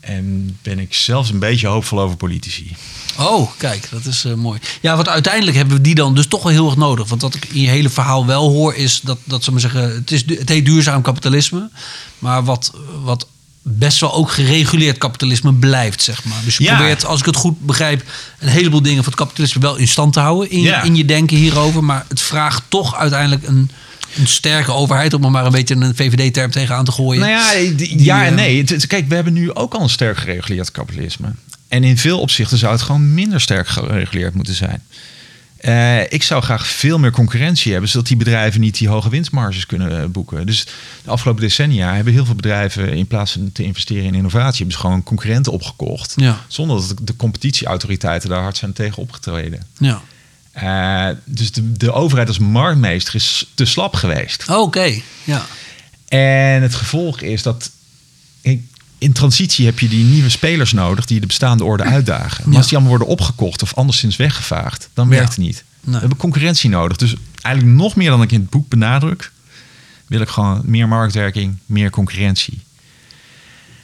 En ben ik zelfs een beetje hoopvol over politici. Oh, kijk, dat is eh, mooi. Ja, want uiteindelijk hebben we die dan dus toch wel heel erg nodig. Want wat ik in je hele verhaal wel hoor, is dat, dat ze maar zeggen, het, is, het heet duurzaam kapitalisme. Maar wat, wat best wel ook gereguleerd kapitalisme blijft, zeg maar. Dus je Ja. probeert, als ik het goed begrijp, een heleboel dingen van het kapitalisme wel in stand te houden. In, Ja. in je denken hierover. Maar het vraagt toch uiteindelijk een, een sterke overheid, om er maar een beetje een VVD-term tegenaan te gooien. Nou ja, die- ja en eh, nee. Kijk, we hebben nu ook al een sterk gereguleerd kapitalisme. En in veel opzichten zou het gewoon minder sterk gereguleerd moeten zijn. Eh, ik zou graag veel meer concurrentie hebben, zodat die bedrijven niet die hoge winstmarges kunnen eh, boeken. Dus de afgelopen decennia hebben heel veel bedrijven in plaats van te investeren in innovatie, hebben ze gewoon concurrenten opgekocht. Ja. Zonder dat de competitieautoriteiten daar hard zijn tegen opgetreden. Ja. Eh, dus de, de overheid als marktmeester is te slap geweest. Oké, ja. En het gevolg is dat in- transitie heb je die nieuwe spelers nodig die de bestaande orde uitdagen. Maar Ja. als die allemaal worden opgekocht of anderszins weggevaagd, dan Ja. werkt het niet. Nee. We hebben concurrentie nodig. Dus eigenlijk nog meer dan ik in het boek benadruk, wil ik gewoon meer marktwerking, meer concurrentie.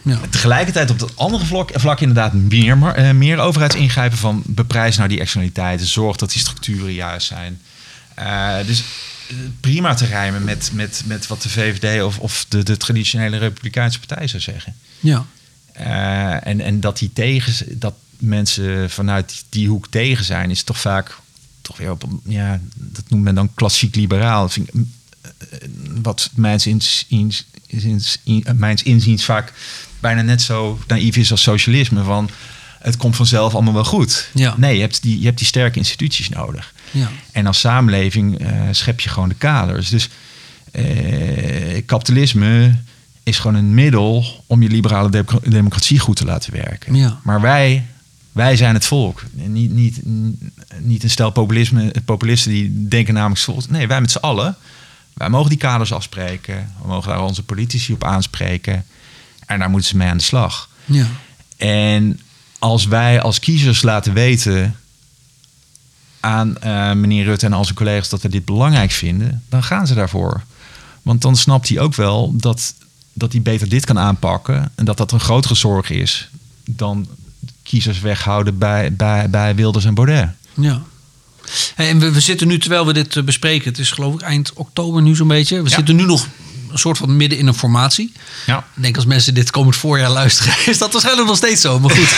Ja. Tegelijkertijd op dat andere vlak, vlak inderdaad meer, eh, meer overheidsingrijpen van beprijs naar die externaliteiten. Zorg dat die structuren juist zijn. Eh, dus eh, prima te rijmen met, met, met wat de VVD of, of de, de traditionele Republikeinse partij zou zeggen. ja. En, en dat, die tegen, dat mensen vanuit die, hoek tegen zijn, is toch vaak toch weer op, ja, dat noemt men dan klassiek liberaal. Dat vind ik, eh, wat mijns, in- mijns inziens vaak bijna net zo naïef is als socialisme. Van het komt vanzelf allemaal wel goed. Ja. Nee, je hebt, die, je hebt die sterke instituties nodig. Ja. En als samenleving eh, schep je gewoon de kaders. Dus eh, kapitalisme is gewoon een middel om je liberale de- democratie goed te laten werken. Ja. Maar wij, wij Wij zijn het volk. Niet, niet, niet een stel populisme, populisten die denken namelijk... Nee, wij met z'n allen. Wij mogen die kaders afspreken. We mogen daar onze politici op aanspreken. En daar moeten ze mee aan de slag. Ja. En als wij als kiezers laten weten aan uh, meneer Rutte en al zijn collega's dat we dit belangrijk vinden, dan gaan ze daarvoor. Want dan snapt hij ook wel dat, dat hij beter dit kan aanpakken en dat dat een grotere zorg is dan kiezers weghouden bij, bij, bij Wilders en Baudet. Ja. En we, we, zitten nu, terwijl we dit eh, bespreken, het is geloof ik eind oktober nu zo'n beetje. We zitten nu nog een soort van midden in een formatie. Ja. Ik denk als mensen dit komend voorjaar luisteren, is dat waarschijnlijk nog steeds zo. Maar goed,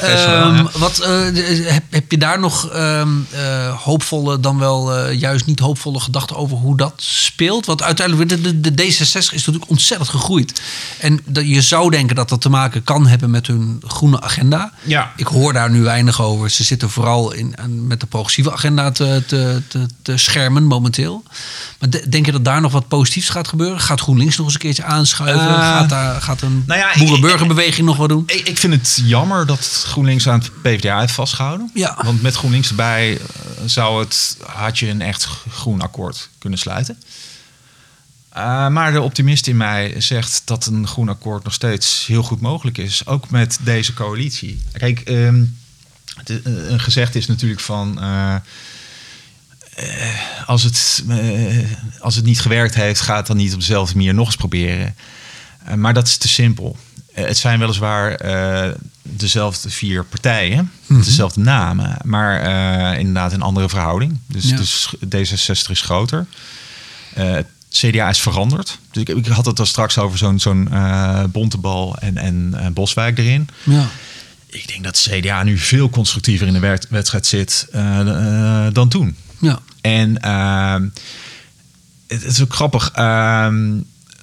um, wat, uh, heb, heb je daar nog um, uh, hoopvolle, dan wel uh, juist niet hoopvolle gedachten over hoe dat speelt? Want uiteindelijk, de, de, de D66 is natuurlijk ontzettend gegroeid. En dat, je zou denken dat dat te maken kan hebben met hun groene agenda. Ja. Ik hoor daar nu weinig over. Ze zitten vooral in, met de progressieve agenda te, te, te, te schermen momenteel. Maar denk je dat daar nog wat positiefs gaat gebeuren? Gaat GroenLinks nog eens een keertje aanschuiven? Uh, gaat, daar, gaat een nou ja, boerenburgerbeweging nog wat doen? Ik, ik, vind het jammer dat GroenLinks aan het PvdA heeft vastgehouden. Ja. Want met GroenLinks erbij zou het, had je een echt groen akkoord kunnen sluiten. Uh, maar de optimist in mij zegt dat een groen akkoord nog steeds heel goed mogelijk is. Ook met deze coalitie. Kijk, um, de, een gezegd is natuurlijk van... Uh, als, het, uh, als het niet gewerkt heeft, ga het dan niet op dezelfde manier nog eens proberen. Uh, maar dat is te simpel. Het zijn weliswaar dezelfde vier partijen, mm -hmm. dezelfde namen, maar inderdaad een andere verhouding. Dus, ja. dus D66 is groter. CDA is veranderd. Dus ik, ik, had het al straks over zo'n zo'n bontebal en, en Boswijk erin. Ja. Ik denk dat CDA nu veel constructiever in de wedstrijd zit dan toen. Ja. En uh, het, is ook grappig. Uh,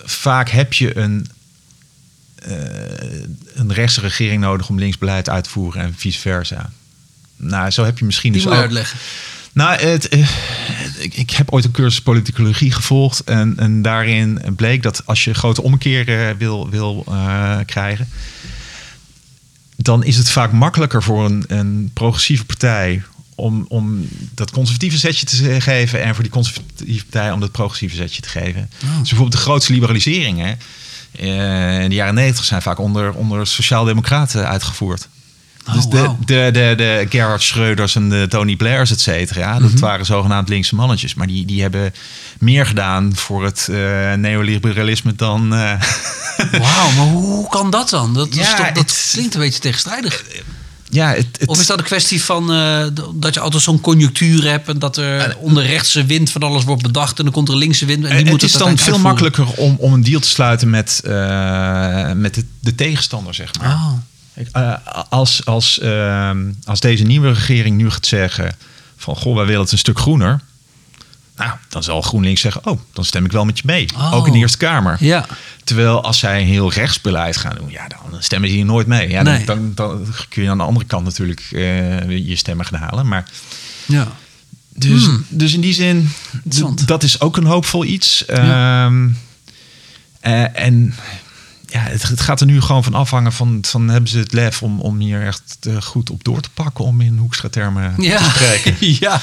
vaak heb je een, uh, een rechtse regering nodig om linksbeleid uit te voeren en vice versa. Nou, zo heb je misschien Die dus ook. uitleggen. Nou, het, ik, ik, heb ooit een cursus politicologie gevolgd. En, en daarin bleek dat als je grote omkeren wil, wil uh, krijgen. dan is het vaak makkelijker voor een, een progressieve partij om, om dat conservatieve zetje te geven en voor die conservatieve partij om dat progressieve zetje te geven. Oh. Dus bijvoorbeeld de grootste liberaliseringen uh, in de jaren negentig zijn vaak onder, onder sociaaldemocraten uitgevoerd. Oh, dus de, wow. de, de, de Gerhard Schreuders en de Tony Blairs, et cetera, dat Mhm. mm -hmm. waren zogenaamd linkse mannetjes. Maar die, die hebben meer gedaan voor het uh, neoliberalisme dan. Uh... Wauw, maar hoe kan dat dan? Dat, Ja, is toch, dat klinkt een beetje tegenstrijdig. Ja, het, het, Of is dat een kwestie van eh, dat je altijd zo'n conjunctuur hebt en dat er onder rechtse wind van alles wordt bedacht en dan komt er linkse wind en die Eh, het is het dan veel makkelijker om, om een deal te sluiten met, uh, met de, de, tegenstander, zeg maar. Uh, als, als, uh, als deze nieuwe regering nu gaat zeggen van goh, wij willen het een stuk groener. Nou, dan zal GroenLinks zeggen, oh, dan stem ik wel met je mee. Oh. Ook in de Eerste Kamer. Ja. Terwijl als zij een heel rechtsbeleid gaan doen, ja, dan stemmen ze hier nooit mee. Ja, dan, Nee. dan, dan kun je aan de andere kant natuurlijk uh, je stemmen gaan halen. Maar ja. dus, Hmm. dus in die zin, dat is ook een hoopvol iets. Ja. Ehm, eh, en ja, het, het gaat er nu gewoon van afhangen van, van hebben ze het lef om, om hier echt eh, goed op door te pakken, om in hoekstra termen te spreken. ja.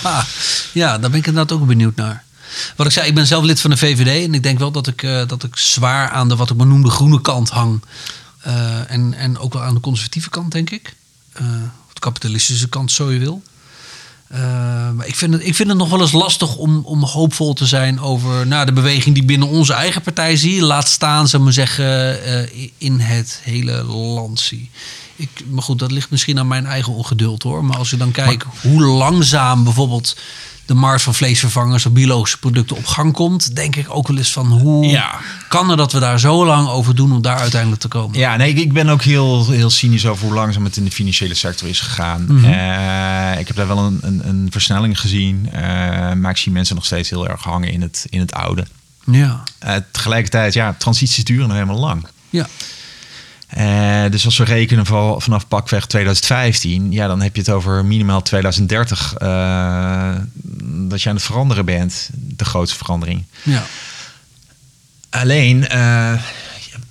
ja, daar ben ik inderdaad ook benieuwd naar. Wat ik zei, ik ben zelf lid van de VVD en ik denk wel dat ik, eh, dat ik zwaar aan de wat ik maar noem de groene kant hang. Eh, en, en ook wel aan de conservatieve kant, denk ik. Of de kapitalistische kant, zo je wil. Eh, maar ik vind, het, ik vind het nog wel eens lastig om, om hoopvol te zijn over nou, de beweging die binnen onze eigen partij zie. Laat staan, zou maar zeggen, eh, in het hele land zie. Ik, maar goed, dat ligt misschien aan mijn eigen ongeduld hoor. Maar als je dan kijkt hoe langzaam bijvoorbeeld de markt van vleesvervangers of biologische producten op gang komt, denk ik ook wel eens van hoe Ja. kan er dat we daar zo lang over doen om daar uiteindelijk te komen? Ja, nee, ik, ben ook heel, heel cynisch over hoe langzaam het in de financiële sector is gegaan. Mhm. Eh, ik heb daar wel een, een, een versnelling gezien, eh, maar ik zie mensen nog steeds heel erg hangen in het, in het oude. Ja, Eh, tegelijkertijd, ja, transities duren nou helemaal lang. ja. Eh, dus als we rekenen van, vanaf pakweg 2015, ja, dan heb je het over minimaal 2030 eh, dat je aan het veranderen bent. De grootste verandering. ja. Alleen, eh,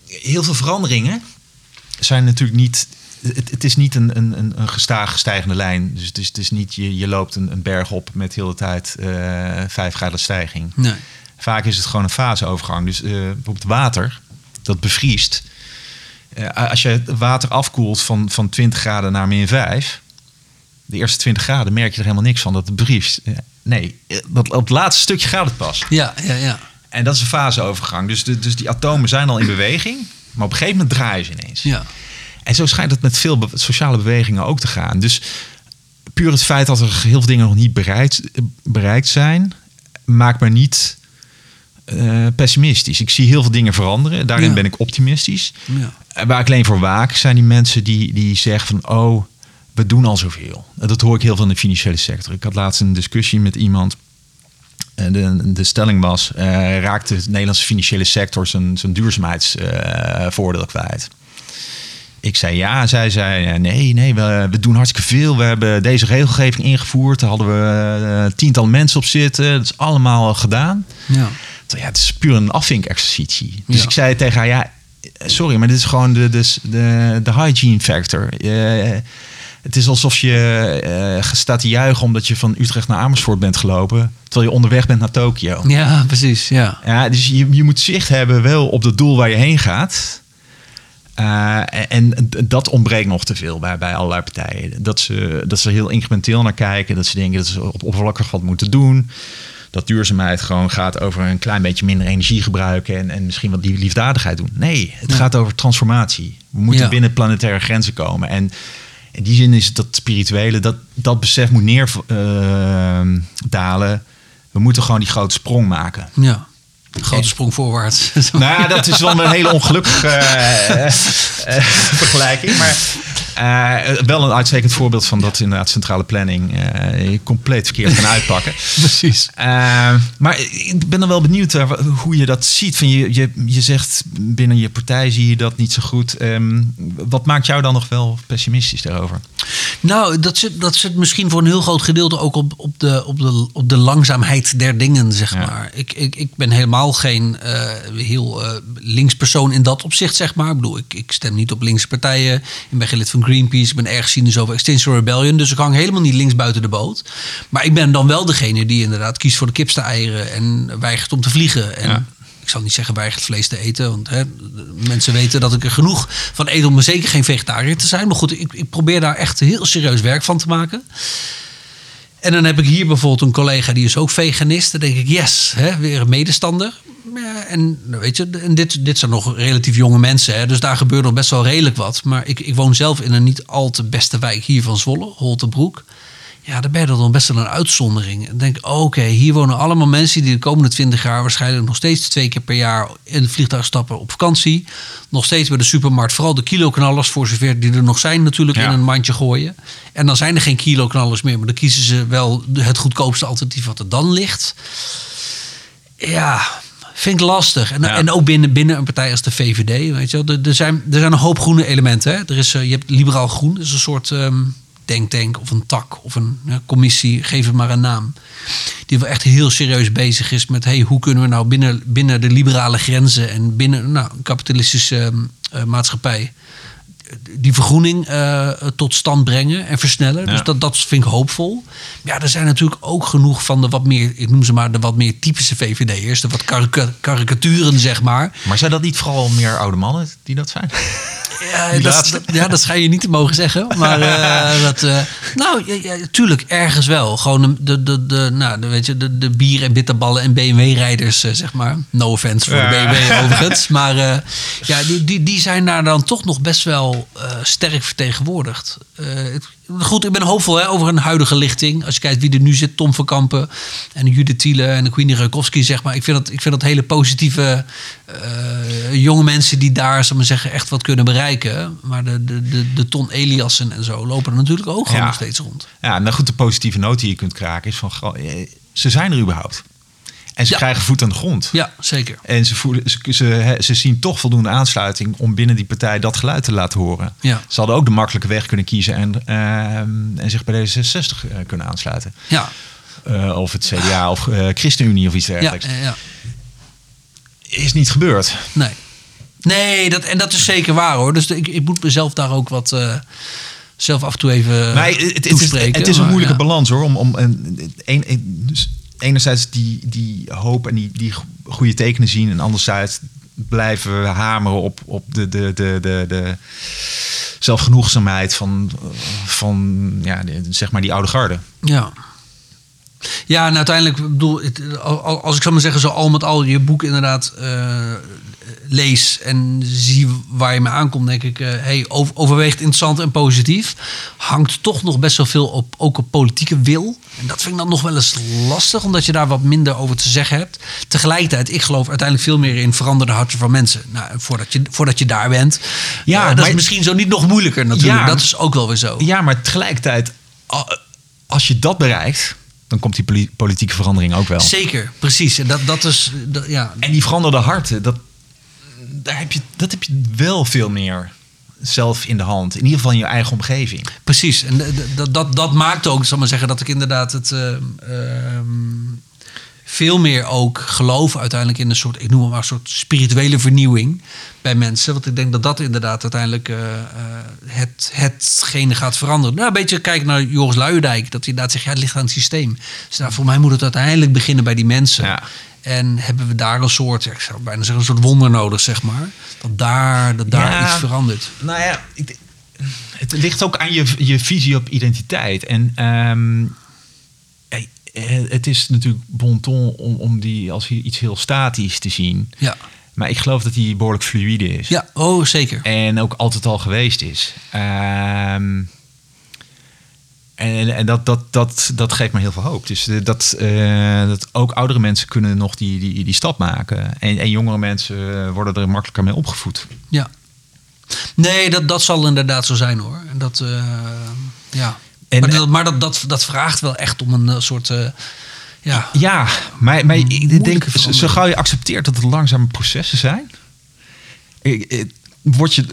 heel veel veranderingen zijn natuurlijk niet het, het is niet een, een, een, gestaag stijgende lijn. Dus het is, het is niet, je, je loopt een, een berg op met heel de tijd vijf graden stijging. Nee. Vaak is het gewoon een faseovergang. Dus bijvoorbeeld water, dat bevriest. Eh, als je het water afkoelt van, van 20 graden naar min 5... de eerste 20 graden merk je er helemaal niks van dat het bevriest. Eh, nee, eh, dat, op het laatste stukje gaat het pas. Ja, ja, ja. En dat is een faseovergang. Dus, de, dus die atomen zijn al in beweging... maar op een gegeven moment draaien ze ineens. ja. En zo schijnt het met veel be- sociale bewegingen ook te gaan. Dus puur het feit dat er heel veel dingen nog niet bereikt, bereikt zijn, maakt me niet eh, pessimistisch. Ik zie heel veel dingen veranderen. Daarin Ja. ben ik optimistisch. Ja. Waar ik alleen voor waak, zijn die mensen die, die zeggen van... oh, we doen al zoveel. Dat hoor ik heel veel in de financiële sector. Ik had laatst een discussie met iemand. En de, de stelling was, eh raakt de Nederlandse financiële sector zijn, zijn duurzaamheidsvoordeel kwijt? Ik zei ja, zij zei eh, nee, nee, we, we doen hartstikke veel. We hebben deze regelgeving ingevoerd. Daar hadden we eh, tientallen mensen op zitten. Dat is allemaal gedaan. ja. Ja, het is puur een afvinkexercitie. Dus Ja. ik zei tegen haar, ja, sorry, maar dit is gewoon de, de, de, de hygiene factor. Het is alsof je eh, staat te juichen omdat je van Utrecht naar Amersfoort bent gelopen, terwijl je onderweg bent naar Tokio. ja, precies. Ja. Ja, dus je, je moet zicht hebben wel op het doel waar je heen gaat. Eh, en dat ontbreekt nog te veel bij, bij allerlei partijen. Dat ze, dat ze heel incrementeel naar kijken. Dat ze denken dat ze op oppervlakkig wat moeten doen. Dat duurzaamheid gewoon gaat over een klein beetje minder energie gebruiken. En, en misschien wat die liefdadigheid doen. Nee, het Ja. gaat over transformatie. We moeten Ja. binnen planetaire grenzen komen. En in die zin is het dat spirituele, dat, dat besef moet neerdalen. We moeten gewoon die grote sprong maken. ja. Grote sprong voorwaarts. Nou ja, dat is wel een hele ongelukkige eh, eh, vergelijking. Maar eh, wel een uitstekend voorbeeld van dat inderdaad centrale planning eh, compleet verkeerd kan uitpakken. Precies. Eh, maar ik ben dan wel benieuwd hoe je dat ziet. Van je, je, je zegt binnen je partij zie je dat niet zo goed. Ehm, wat maakt jou dan nog wel pessimistisch daarover? Nou, dat zit, dat zit misschien voor een heel groot gedeelte ook op, op, de, op, de, op de langzaamheid der dingen, zeg Ja. maar. Ik, ik, ik ben helemaal geen heel eh linkspersoon in dat opzicht, zeg maar. Ik bedoel, ik, ik stem niet op linkse partijen. Ik ben geen lid van Greenpeace. Ik ben erg cynisch over Extinction Rebellion. Dus ik hang helemaal niet links buiten de boot. Maar ik ben dan wel degene die inderdaad kiest voor de kipste eieren en weigert om te vliegen. En Ja. ik zal niet zeggen weigert vlees te eten. Want hè, mensen weten dat ik er genoeg van eet om zeker geen vegetariër te zijn. Maar goed, ik, ik probeer daar echt heel serieus werk van te maken. En dan heb ik hier bijvoorbeeld een collega die is ook veganist. Dan denk ik, yes, hè, weer een medestander. En nou, weet je, en dit, dit zijn nog relatief jonge mensen. Hè, dus daar gebeurt nog best wel redelijk wat. Maar ik, ik woon zelf in een niet al te beste wijk hier van Zwolle, Holtenbroek. Ja, daar ben je dan best wel een uitzondering. En denk, oké, hier wonen allemaal mensen die de komende 20 jaar waarschijnlijk nog steeds twee keer per jaar in het vliegtuig stappen op vakantie. Nog steeds bij de supermarkt, vooral de kiloknallers, voor zover die er nog zijn, natuurlijk Ja. in een mandje gooien. En dan zijn er geen kiloknallers meer, maar dan kiezen ze wel het goedkoopste alternatief wat er dan ligt. Ja, vind ik lastig. En, Ja. en ook binnen, binnen een partij als de VVD, weet je wel. Er, er, zijn, er zijn een hoop groene elementen. Hè? Er is, eh, je hebt liberaal groen, dat is een soort ehm, denktank of een tak of een commissie, geef het maar een naam. Die wel echt heel serieus bezig is met hey, hoe kunnen we nou binnen, binnen de liberale grenzen en binnen nou, een kapitalistische ehm, eh, maatschappij die vergroening eh, tot stand brengen en versnellen. Ja. Dus dat, dat vind ik hoopvol. Ja, er zijn natuurlijk ook genoeg van de wat meer, ik noem ze maar de wat meer typische VVD'ers, de wat karika- karikaturen, zeg maar. Maar zijn dat niet vooral meer oude mannen die dat zijn? Ja, dat, laatste. dat- ja, dat schijn je niet te mogen zeggen. Maar eh, dat, eh, nou, ja, ja, tuurlijk, ergens wel. Gewoon de, de, de, nou, de, weet je, de, de bier- en bitterballen en BMW-rijders, eh, zeg maar. No offense voor de BMW overigens. Maar ja, die, die, die zijn daar dan toch nog best wel sterk vertegenwoordigd. Het- goed, ik ben hoopvol hè, over een huidige lichting. Als je kijkt wie er nu zit, Tom van Kampen en Judith Thiele en Queenie Reukowski, zeg maar. Ik vind dat, ik vind dat hele positieve eh, jonge mensen die daar, zal maar zeggen, echt wat kunnen bereiken. Maar de, de, de, de Ton Eliassen en zo lopen er natuurlijk ook gewoon Ja. nog steeds rond. Ja, nou goed, de positieve noot die je kunt kraken is van... eh, Ze zijn er überhaupt. En ze Ja. krijgen voet aan de grond. Ja, zeker. En ze, voelen, ze, ze, ze zien toch voldoende aansluiting om binnen die partij dat geluid te laten horen. Ja. Ze hadden ook de makkelijke weg kunnen kiezen en, ehm, en zich bij D66 eh, kunnen aansluiten. Ja, Eh, of het CDA of eh, ChristenUnie of iets dergelijks. ja, ja. Is niet gebeurd. nee. Nee, dat, en dat is zeker waar hoor. Dus ik, ik moet mezelf daar ook wat uh, zelf af en toe even nee, het, het, is, het is een moeilijke balans hoor. Om, om een, een, een, dus enerzijds die, die hoop en die, die goede tekenen zien. En anderzijds blijven we hameren op, op de, de, de, de, de zelfgenoegzaamheid van, van ja, zeg maar die oude garde. Ja. Ja, en uiteindelijk bedoel, als ik zou maar zeggen, zo al met al je boek inderdaad uh, lees en zie waar je mee aankomt, denk ik, uh, hey, overweegt interessant en positief. Hangt toch nog best wel veel op, ook op politieke wil. En dat vind ik dan nog wel eens lastig, omdat je daar wat minder over te zeggen hebt. Tegelijkertijd, ik geloof uiteindelijk veel meer in veranderde harten van mensen. Nou, voordat je, voordat je daar bent. Ja, uh, dat is misschien zo niet nog moeilijker natuurlijk. Ja, dat is ook wel weer zo. Ja, maar tegelijkertijd, als je dat bereikt dan komt die politieke verandering ook wel. Zeker, precies. En dat, dat is, dat, ja. En die veranderde harten, dat, daar heb je, dat heb je wel veel meer zelf in de hand. In ieder geval in je eigen omgeving. Precies. En dat, dat, dat maakt ook, zal maar zeggen, dat ik inderdaad het. Uh, veel meer ook geloven uiteindelijk in een soort, ik noem het maar een soort spirituele vernieuwing bij mensen. Want ik denk dat dat inderdaad uiteindelijk uh, het, hetgene gaat veranderen. Nou, een beetje kijken naar Joris Luijendijk, dat hij inderdaad zegt, ja, het ligt aan het systeem. Dus nou, voor mij moet het uiteindelijk beginnen bij die mensen. Ja. En hebben we daar een soort, ik zou bijna zeggen, een soort wonder nodig, zeg maar. Dat daar, dat daar iets verandert. Nou ja, ik, het ligt ook aan je, je visie op identiteit. En um, het is natuurlijk bon ton om, om die als iets heel statisch te zien. Ja. Maar ik geloof dat hij behoorlijk fluïde is. Ja, oh zeker. En ook altijd al geweest is. Um, en, en dat, dat, dat, dat geeft me heel veel hoop. Dus dat, uh, dat ook oudere mensen kunnen nog die, die, die stap maken. En, en jongere mensen worden er makkelijker mee opgevoed. Ja. Nee, dat, dat zal inderdaad zo zijn hoor. En dat, uh, ja. En, maar dat, maar dat, dat, dat vraagt wel echt om een soort. Uh, ja, ja, maar, maar ik denk, zo gauw je accepteert dat het langzame processen zijn, word je,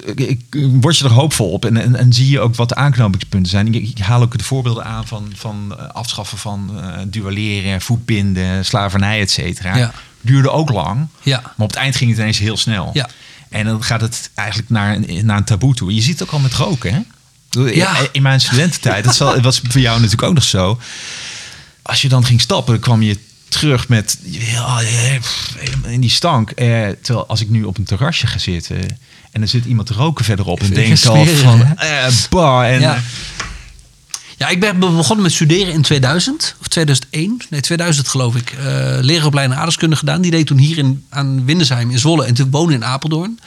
word je er hoopvol op en, en, en zie je ook wat de aanknopingspunten zijn. Ik, haal ook de voorbeelden aan van, van eh, afschaffen van uh, dualeren, voetbinden, slavernij, et cetera. Ja. Duurde ook lang, ja. maar op het eind ging het ineens heel snel. Ja. En dan gaat het eigenlijk naar, naar een taboe toe. Je ziet het ook al met roken, hè? Ja. In mijn studententijd, dat was voor jou natuurlijk ook nog zo. Als je dan ging stappen, kwam je terug met ja, in die stank. Eh, terwijl als ik nu op een terrasje ga zitten en er zit iemand te roken verderop en denk al van eh, bah, en, ja. Ja, ik ben begonnen met studeren in 2000 of 2001. Nee, 2000 geloof ik. Uh, leeropleiding aardeskunde gedaan. Die deed toen hier in, aan Windesheim in Zwolle. En toen woonde in Apeldoorn.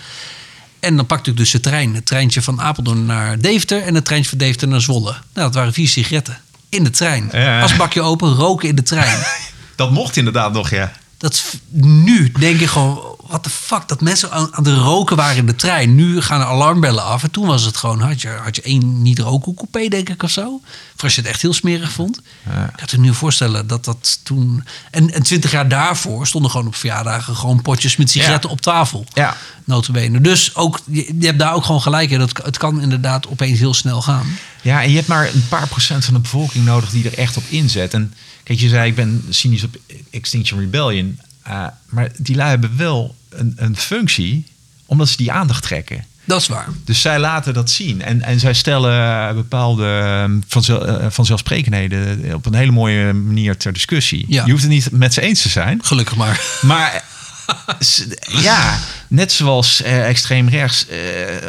En dan pakte ik dus de trein. Het treintje van Apeldoorn naar Deventer en het treintje van Deventer naar Zwolle. Nou, dat waren vier sigaretten. In de trein. Ja. Als bakje open, roken in de trein. dat mocht inderdaad nog, ja. Dat nu denk ik gewoon, wat de fuck, dat mensen aan, aan, de roken waren in de trein. Nu gaan er alarmbellen af. En toen was het gewoon, had je, had je één niet-roken coupé, denk ik, of zo. Voor als je het echt heel smerig vond. Ja. Ik had je nu voorstellen dat dat toen... En, en twintig jaar daarvoor stonden gewoon op verjaardagen... gewoon potjes met sigaretten op tafel. Ja. Notabene. Dus ook, je, je hebt daar ook gewoon gelijk in. Dat, het kan inderdaad opeens heel snel gaan. Ja, en je hebt maar een paar procent van de bevolking nodig... die er echt op inzet. En kijk, je zei, ik ben cynisch op Extinction Rebellion... Uh, maar die lui hebben wel een, een functie omdat ze die aandacht trekken. Dat is waar. Dus zij laten dat zien. En, en zij stellen bepaalde ehm, vanzel, uh, vanzelfsprekendheden op een hele mooie manier ter discussie. Ja. Je hoeft het niet met ze eens te zijn. Gelukkig maar. Maar ja, net zoals uh, extreem rechts uh,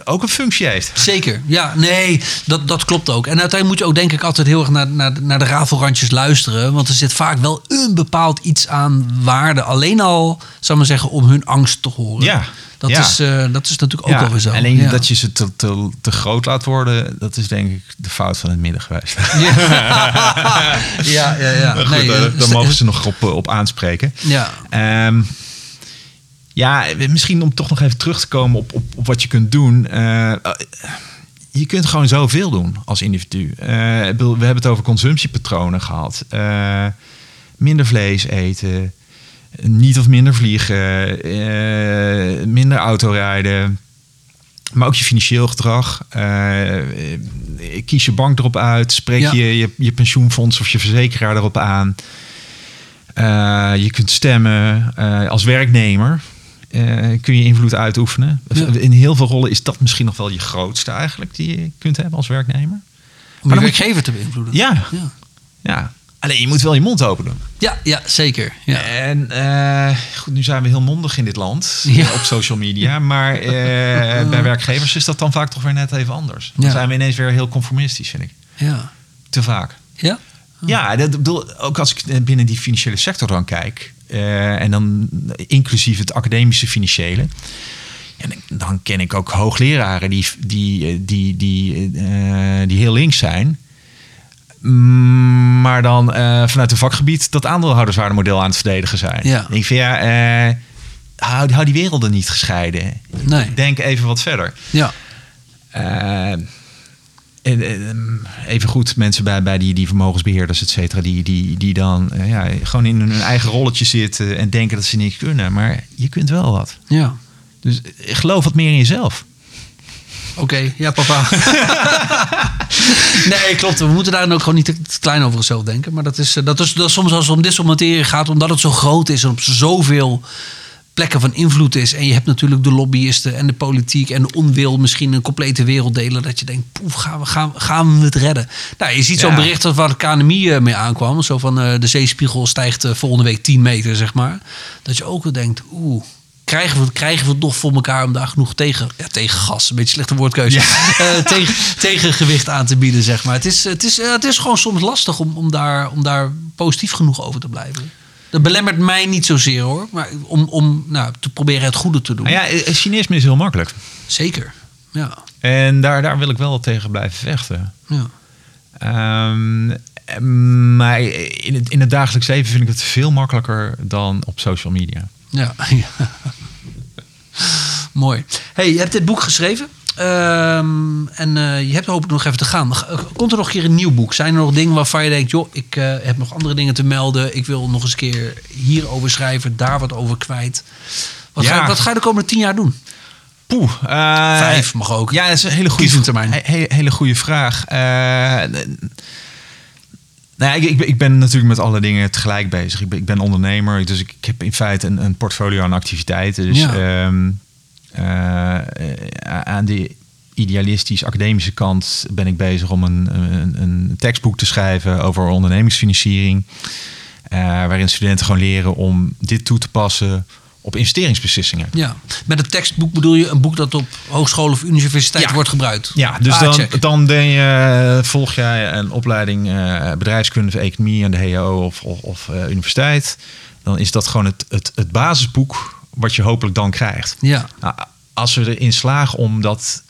ook een functie heeft. Zeker, ja, nee, dat, dat klopt ook. En uiteindelijk moet je ook denk ik altijd heel erg naar, naar, naar de rafelrandjes luisteren. Want er zit vaak wel een bepaald iets aan waarde. Alleen al, zou maar zeggen, om hun angst te horen. Ja. Dat, is, uh, dat is natuurlijk ook ja, alweer zo. Alleen ja. dat je ze te, te, te, groot laat worden, dat is denk ik de fout van het midden geweest. Ja, ja, ja. ja. Goed, nee, daar, mogen ze nog op, op aanspreken. Ja. Um, ja, misschien om toch nog even terug te komen op, op, op wat je kunt doen. Uh, je kunt gewoon zoveel doen als individu. Uh, we hebben het over consumptiepatronen gehad. Uh, minder vlees eten, niet of minder vliegen, minder autorijden. Maar ook je financieel gedrag. kies je bank erop uit. Spreek je, je, je pensioenfonds of je verzekeraar erop aan. je kunt stemmen als werknemer eh, kun je invloed uitoefenen. Ja. In heel veel rollen is dat misschien nog wel je grootste eigenlijk die je kunt hebben als werknemer. Om moet je- werkgever te beïnvloeden. Ja, Ja, ja. Alleen je moet wel je mond open doen. ja, ja zeker. Ja. En eh, goed, nu zijn we heel mondig in dit land Ja. op social media. Maar eh, bij werkgevers is dat dan vaak toch weer net even anders. Dan zijn we ineens weer heel conformistisch, vind ik. Ja. Te vaak. Ja? Ja, dat, bedoel, ook als ik binnen die financiële sector dan kijk. Eh, en dan inclusief het academische financiële. En dan ken ik ook hoogleraren die, die, eh, die, die, eh, die heel links zijn. Mm, Maar dan vanuit een vakgebied dat aandeelhouderswaardemodel aan het verdedigen zijn. Ja. Ik van ja, hou, hou die werelden niet gescheiden. Nee. Denk even wat verder. Ja. Eh, en, even goed, mensen bij, bij die, die vermogensbeheerders, et cetera, die, die, die dan eh, ja, gewoon in hun eigen rolletje zitten en denken dat ze niks kunnen. Maar je kunt wel wat. Ja. Dus eh, geloof wat meer in jezelf. Oké, ja papa. nee, klopt. We moeten daar dan ook gewoon niet te klein over onszelf denken. Maar dat is, eh, dat is, dat is soms als het om dit soort materie gaat, omdat het zo groot is en op zoveel plekken van invloed is. En je hebt natuurlijk de lobbyisten en de politiek en de onwil misschien een complete wereld delen. Dat je denkt, poef, gaan we, gaan, gaan we het redden? Nou, je ziet zo'n Ja. bericht dat waar de KNMI eh, mee aankwam. Zo van eh, de zeespiegel stijgt eh, volgende week 10 meter, zeg maar. Dat je ook wel denkt, oeh. Krijgen we, krijgen we het nog voor elkaar om daar genoeg tegen, ja, tegen gas, een beetje slechte woordkeuze, eh, tegen, tegengewicht aan te bieden, zeg maar. Het is, het is, het is gewoon soms lastig om, om, daar, om daar positief genoeg over te blijven. Dat belemmert mij niet zozeer hoor, maar om, om nou, te proberen het goede te doen. Nou ja, eh, cynisme is heel makkelijk. Zeker. Ja. En daar, daar wil ik wel tegen blijven vechten. ja. Ehm, maar in het, in het dagelijks leven vind ik het veel makkelijker dan op social media. Ja. ja. Mooi. Hey, je hebt dit boek geschreven. Ehm, en eh, je hebt hopelijk nog even te gaan. G- Komt er nog een keer een nieuw boek? Zijn er nog dingen waarvan je denkt... joh, ik eh, heb nog andere dingen te melden. Ik wil nog eens een keer hierover schrijven. Daar wat over kwijt. Wat, Ja. ga, wat ga je de komende tien jaar doen? Poeh. eh, Vijf mag ook. Ja, dat is een hele goede, termijn. he- he- hele goede vraag. Eh, nou, ja, ik, ik, ben- ik ben natuurlijk met alle dingen tegelijk bezig. Ik ben, ik ben ondernemer, dus ik, ik heb in feite een, een portfolio aan activiteiten. Dus Ja. ehm, eh, aan de idealistisch-academische kant ben ik bezig om een, een, een tekstboek te schrijven over ondernemingsfinanciering. eh, waarin studenten gewoon leren om dit toe te passen op investeringsbeslissingen. Ja. Met een tekstboek bedoel je een boek dat op hogescholen of universiteit Ja. wordt gebruikt? Ja, dus dan, dan ben je, volg jij een opleiding eh, bedrijfskunde of economie aan de HO of, of, of, universiteit. Dan is dat gewoon het, het, het basisboek wat je hopelijk dan krijgt. Ja. Nou, als we erin slagen om dat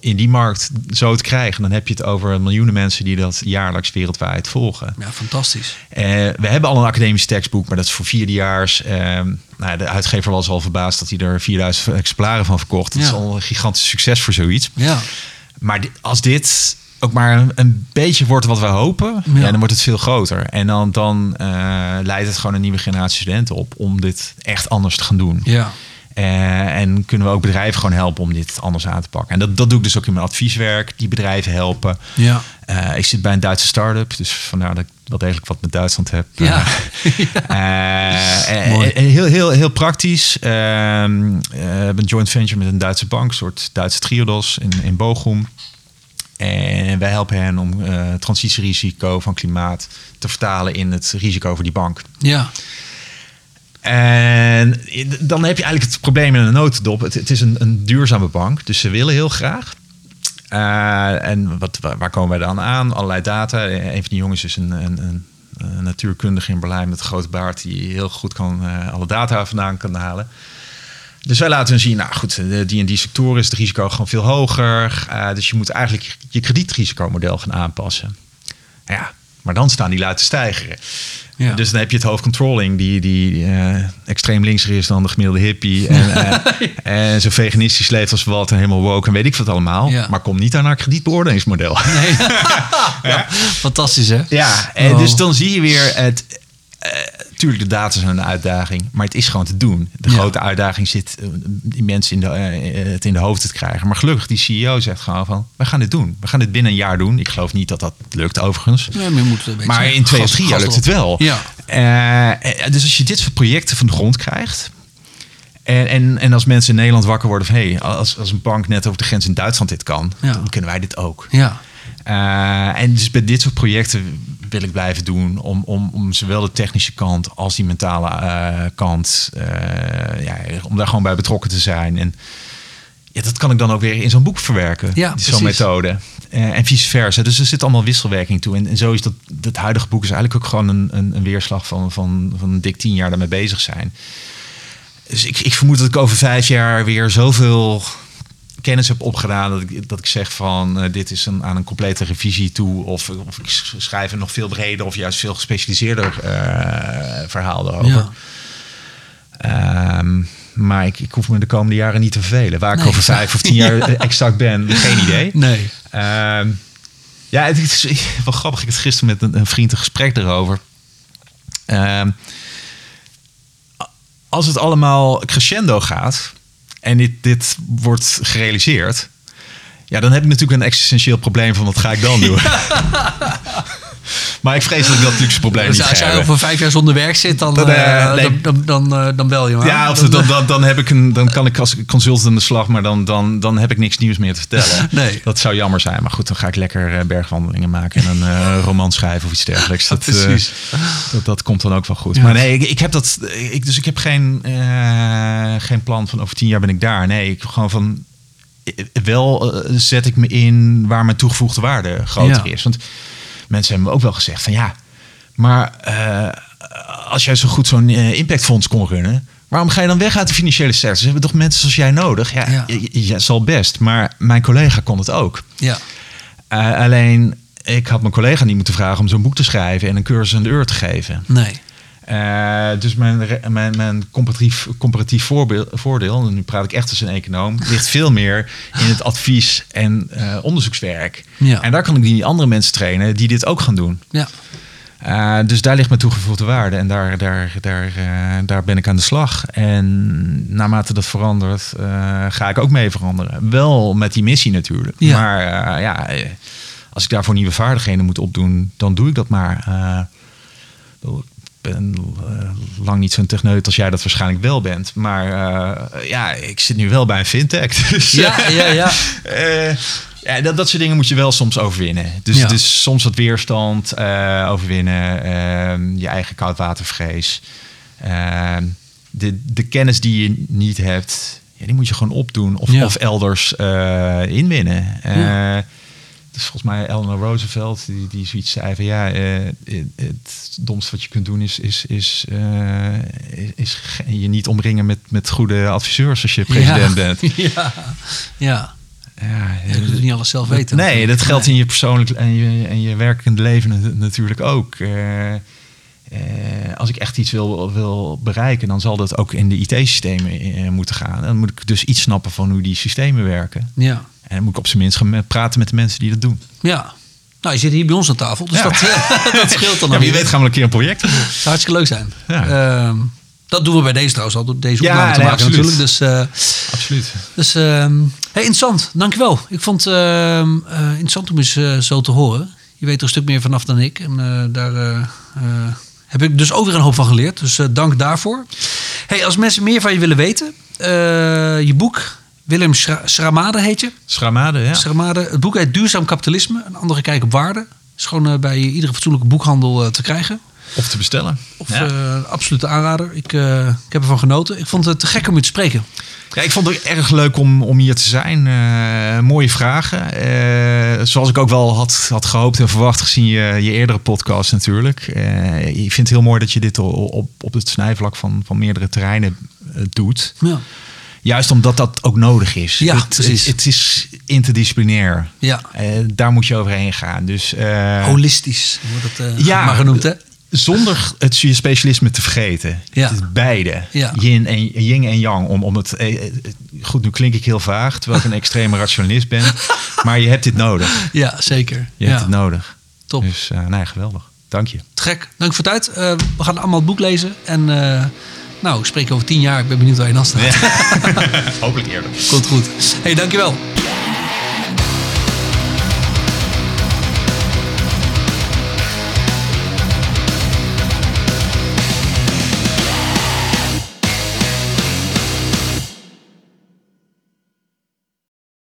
in die markt zo te krijgen, dan heb je het over miljoenen mensen die dat jaarlijks wereldwijd volgen. ja, fantastisch. Eh, we hebben al een academisch tekstboek, maar dat is voor vierdejaars. Ehm nou, de uitgever was al verbaasd dat hij er 4000 exemplaren van verkocht. Dat Ja. is al een gigantisch succes voor zoiets. Ja. Maar als dit ook maar een, een beetje wordt wat we hopen, Ja. ja. dan wordt het veel groter. En dan, dan eh, leidt het gewoon een nieuwe generatie studenten op om dit echt anders te gaan doen. Ja. Eh, en kunnen we ook bedrijven gewoon helpen om dit anders aan te pakken. En dat, dat doe ik dus ook in mijn advieswerk, die bedrijven helpen. Ja. Eh, ik zit bij een Duitse start-up, dus vandaar dat ik wel degelijk wat met Duitsland heb. Ja. Mooi. heel, heel, heel praktisch. Ehm, eh, hebben een joint venture met een Duitse bank, een soort Duitse triodos in, in Bochum. En wij helpen hen om eh transitierisico van klimaat te vertalen in het risico voor die bank. Ja. En dan heb je eigenlijk het probleem in een notendop. Het, het is een, een duurzame bank, dus ze willen heel graag. Eh, en wat, waar komen wij dan aan? Allerlei data. Een van die jongens is een, een, een, een natuurkundige in Berlijn met een grote baard... die heel goed kan, eh, alle data vandaan kan halen. Dus wij laten zien, nou goed, die en die sectoren is het risico gewoon veel hoger. Eh, dus je moet eigenlijk je kredietrisikomodel gaan aanpassen. Ja, maar dan staan die luid stijgeren. Ja. Dus dan heb je het hoofdcontrolling die, die eh, extreem linkser is dan de gemiddelde hippie. En, eh, en zo veganistisch leeft als wat en helemaal woke en weet ik wat allemaal. Ja. Maar kom niet aan haar kredietbeoordelingsmodel. Nee. ja. Fantastisch, hè? Ja, en Oh. dus dan zie je weer het. Tuurlijk, de data zijn een uitdaging, maar het is gewoon te doen. De Ja. grote uitdaging zit eh, die mensen in de, eh, het in de hoofd te krijgen. Maar gelukkig, die CEO zegt gewoon van: we gaan dit doen. We gaan dit binnen een jaar doen. Ik geloof niet dat dat lukt, overigens. Nee, maar moet Maar in twee of drie jaar lukt het wel. Ja. Eh, dus als je dit soort projecten van de grond krijgt. En, en, en als mensen in Nederland wakker worden van... hé, hey, als, als een bank net over de grens in Duitsland dit kan... Ja. dan kunnen wij dit ook. Ja. Uh, en dus bij dit soort projecten wil ik blijven doen... om, om, om zowel de technische kant als die mentale uh, kant... Uh, ja, om daar gewoon bij betrokken te zijn. En ja, dat kan ik dan ook weer in zo'n boek verwerken. Ja, zo'n methode. en vice versa. Dus er zit allemaal wisselwerking toe. En, en zo is dat, het huidige boek is eigenlijk ook gewoon een, een, een weerslag van, van, van dik tien jaar daarmee bezig zijn. Dus ik, ik vermoed dat ik over vijf jaar weer zoveel kennis heb opgedaan dat ik, dat ik zeg van uh, dit is een, aan een complete revisie toe of, of ik schrijf een nog veel breder of juist veel gespecialiseerder uh, verhaal erover. Ja. Um, maar ik, ik hoef me de komende jaren niet te vervelen. Waar ik over vijf of tien jaar exact ben, geen idee. Nee. Um, ja, het is wel grappig. Ik had gisteren met een, een vriend een gesprek erover. Um, als het allemaal crescendo gaat en dit, dit wordt gerealiseerd, ja, dan heb ik natuurlijk een existentieel probleem van wat ga ik dan doen. maar ik vrees dat ik dat luxe probleem dus niet als jij over vijf jaar zonder werk zit, dan, Dan, uh, uh, nee. dan, dan, dan, uh, dan, bel je maar. Ja, of dan, dan, dan, heb ik een, dan kan ik als consultant aan de slag, maar dan, dan, dan heb ik niks nieuws meer te vertellen. Nee. Dat zou jammer zijn. Maar goed, dan ga ik lekker eh, bergwandelingen maken en een uh, roman schrijven of iets dergelijks. Dat, Precies. dat, dat, komt dan ook wel goed. Ja. Maar nee, ik, ik heb dat. Ik, dus ik heb geen, geen plan van over tien jaar ben ik daar. Nee, ik gewoon van. Wel zet ik me in waar mijn toegevoegde waarde groter Ja. is. Want mensen hebben me ook wel gezegd van ja, maar uh, als jij zo goed zo'n uh, impactfonds kon runnen, waarom ga je dan weg uit de financiële sector? Ze hebben toch mensen zoals jij nodig? Ja, Ja. je, je zal best, maar mijn collega kon het ook. Ja. Uh, alleen, ik had mijn collega niet moeten vragen om zo'n boek te schrijven en een cursus aan de uur te geven. Nee. Uh, dus mijn, mijn, mijn comparatief, comparatief voorbeeld, voordeel, en nu praat ik echt als een econoom, ligt veel meer in het advies- en uh, onderzoekswerk. Ja. En daar kan ik die andere mensen trainen die dit ook gaan doen. Ja. Uh, dus daar ligt mijn toegevoegde waarde en daar, daar, daar, daar ben ik aan de slag. En naarmate dat verandert, ga ik ook mee veranderen. Wel met die missie natuurlijk. Ja. Maar ja, als ik daarvoor nieuwe vaardigheden moet opdoen, dan doe ik dat maar. Ben lang niet zo'n techneut als jij dat waarschijnlijk wel bent. Maar ja, ik zit nu wel bij een fintech. Dus, ja, ja, ja. Ja, dat, dat soort dingen moet je wel soms overwinnen. Dus, Ja. dus soms wat weerstand eh, overwinnen, je eigen koudwatervrees. De, de kennis die je niet hebt, ja, die moet je gewoon opdoen of, Ja. of elders eh, inwinnen. Dus volgens mij Eleanor Roosevelt, die, die zoiets zei van ja, eh, het, het domste wat je kunt doen is, is, is, eh, is, je niet omringen met, met goede adviseurs als je president ja. bent. Ja. Ja. Ja, Je kunt niet alles zelf weten. Nee, dat geldt in je persoonlijk en je, en je werkende leven nat- natuurlijk ook. Eh, als ik echt iets wil, wil bereiken, dan zal dat ook in de IT-systemen moeten gaan. Dan moet ik dus iets snappen van hoe die systemen werken. Ja. En dan moet ik op zijn minst gaan praten met de mensen die dat doen. Ja. Nou, je zit hier bij ons aan tafel, dus Ja. dat, eh, dat scheelt dan Ja, wie weet gaan we een keer een project doen. Zou hartstikke leuk zijn. Ja. Ehm, dat doen we bij deze trouwens al, door deze Ja, opname te nee, maken absoluut. natuurlijk. Dus, eh, Absoluut. dus ehm, hey, interessant. Dankjewel. Ik vond het ehm, eh, interessant om eens zo te horen. Je weet er een stuk meer vanaf dan ik. En daar heb ik dus ook weer een hoop van geleerd. Dus dank daarvoor. Hey, als mensen meer van je willen weten. je boek, Willem Schra- Schramade heet je. Schramade, ja. Schramade. Het boek heet Duurzaam Kapitalisme. Een andere kijk op waarde. Is gewoon eh, bij iedere fatsoenlijke boekhandel eh, te krijgen. Of te bestellen. Of Ja. eh, absolute aanrader. Ik, ik heb ervan genoten. Ik vond het te gek om je te spreken. Ja, ik vond het erg leuk om, om hier te zijn. Mooie vragen. Zoals ik ook wel had, had gehoopt en verwacht gezien je, je eerdere podcast natuurlijk. Ik vind het heel mooi dat je dit op, op, het snijvlak van, van meerdere terreinen doet. Ja. Juist omdat dat ook nodig is. Ja, het, precies. Het, het is interdisciplinair. Ja. Eh, daar moet je overheen gaan. Dus, eh, Holistisch wordt het eh, ja, maar genoemd, hè? Zonder het specialisme te vergeten. Ja. Het is beide. Ja. Yin, en, yin en yang. Om, om het, goed, nu klink ik heel vaag, terwijl ik een extreme rationalist ben. Maar je hebt dit nodig. Ja, zeker. Je ja. hebt het nodig. Top. Dus nee, geweldig. Dank je. Te gek. Dank voor het. Uh, we gaan allemaal het boek lezen. En nou, ik spreek over tien jaar. Ik ben benieuwd waar je dan staat. Ja. Hopelijk eerder. Komt goed. hey, dankjewel.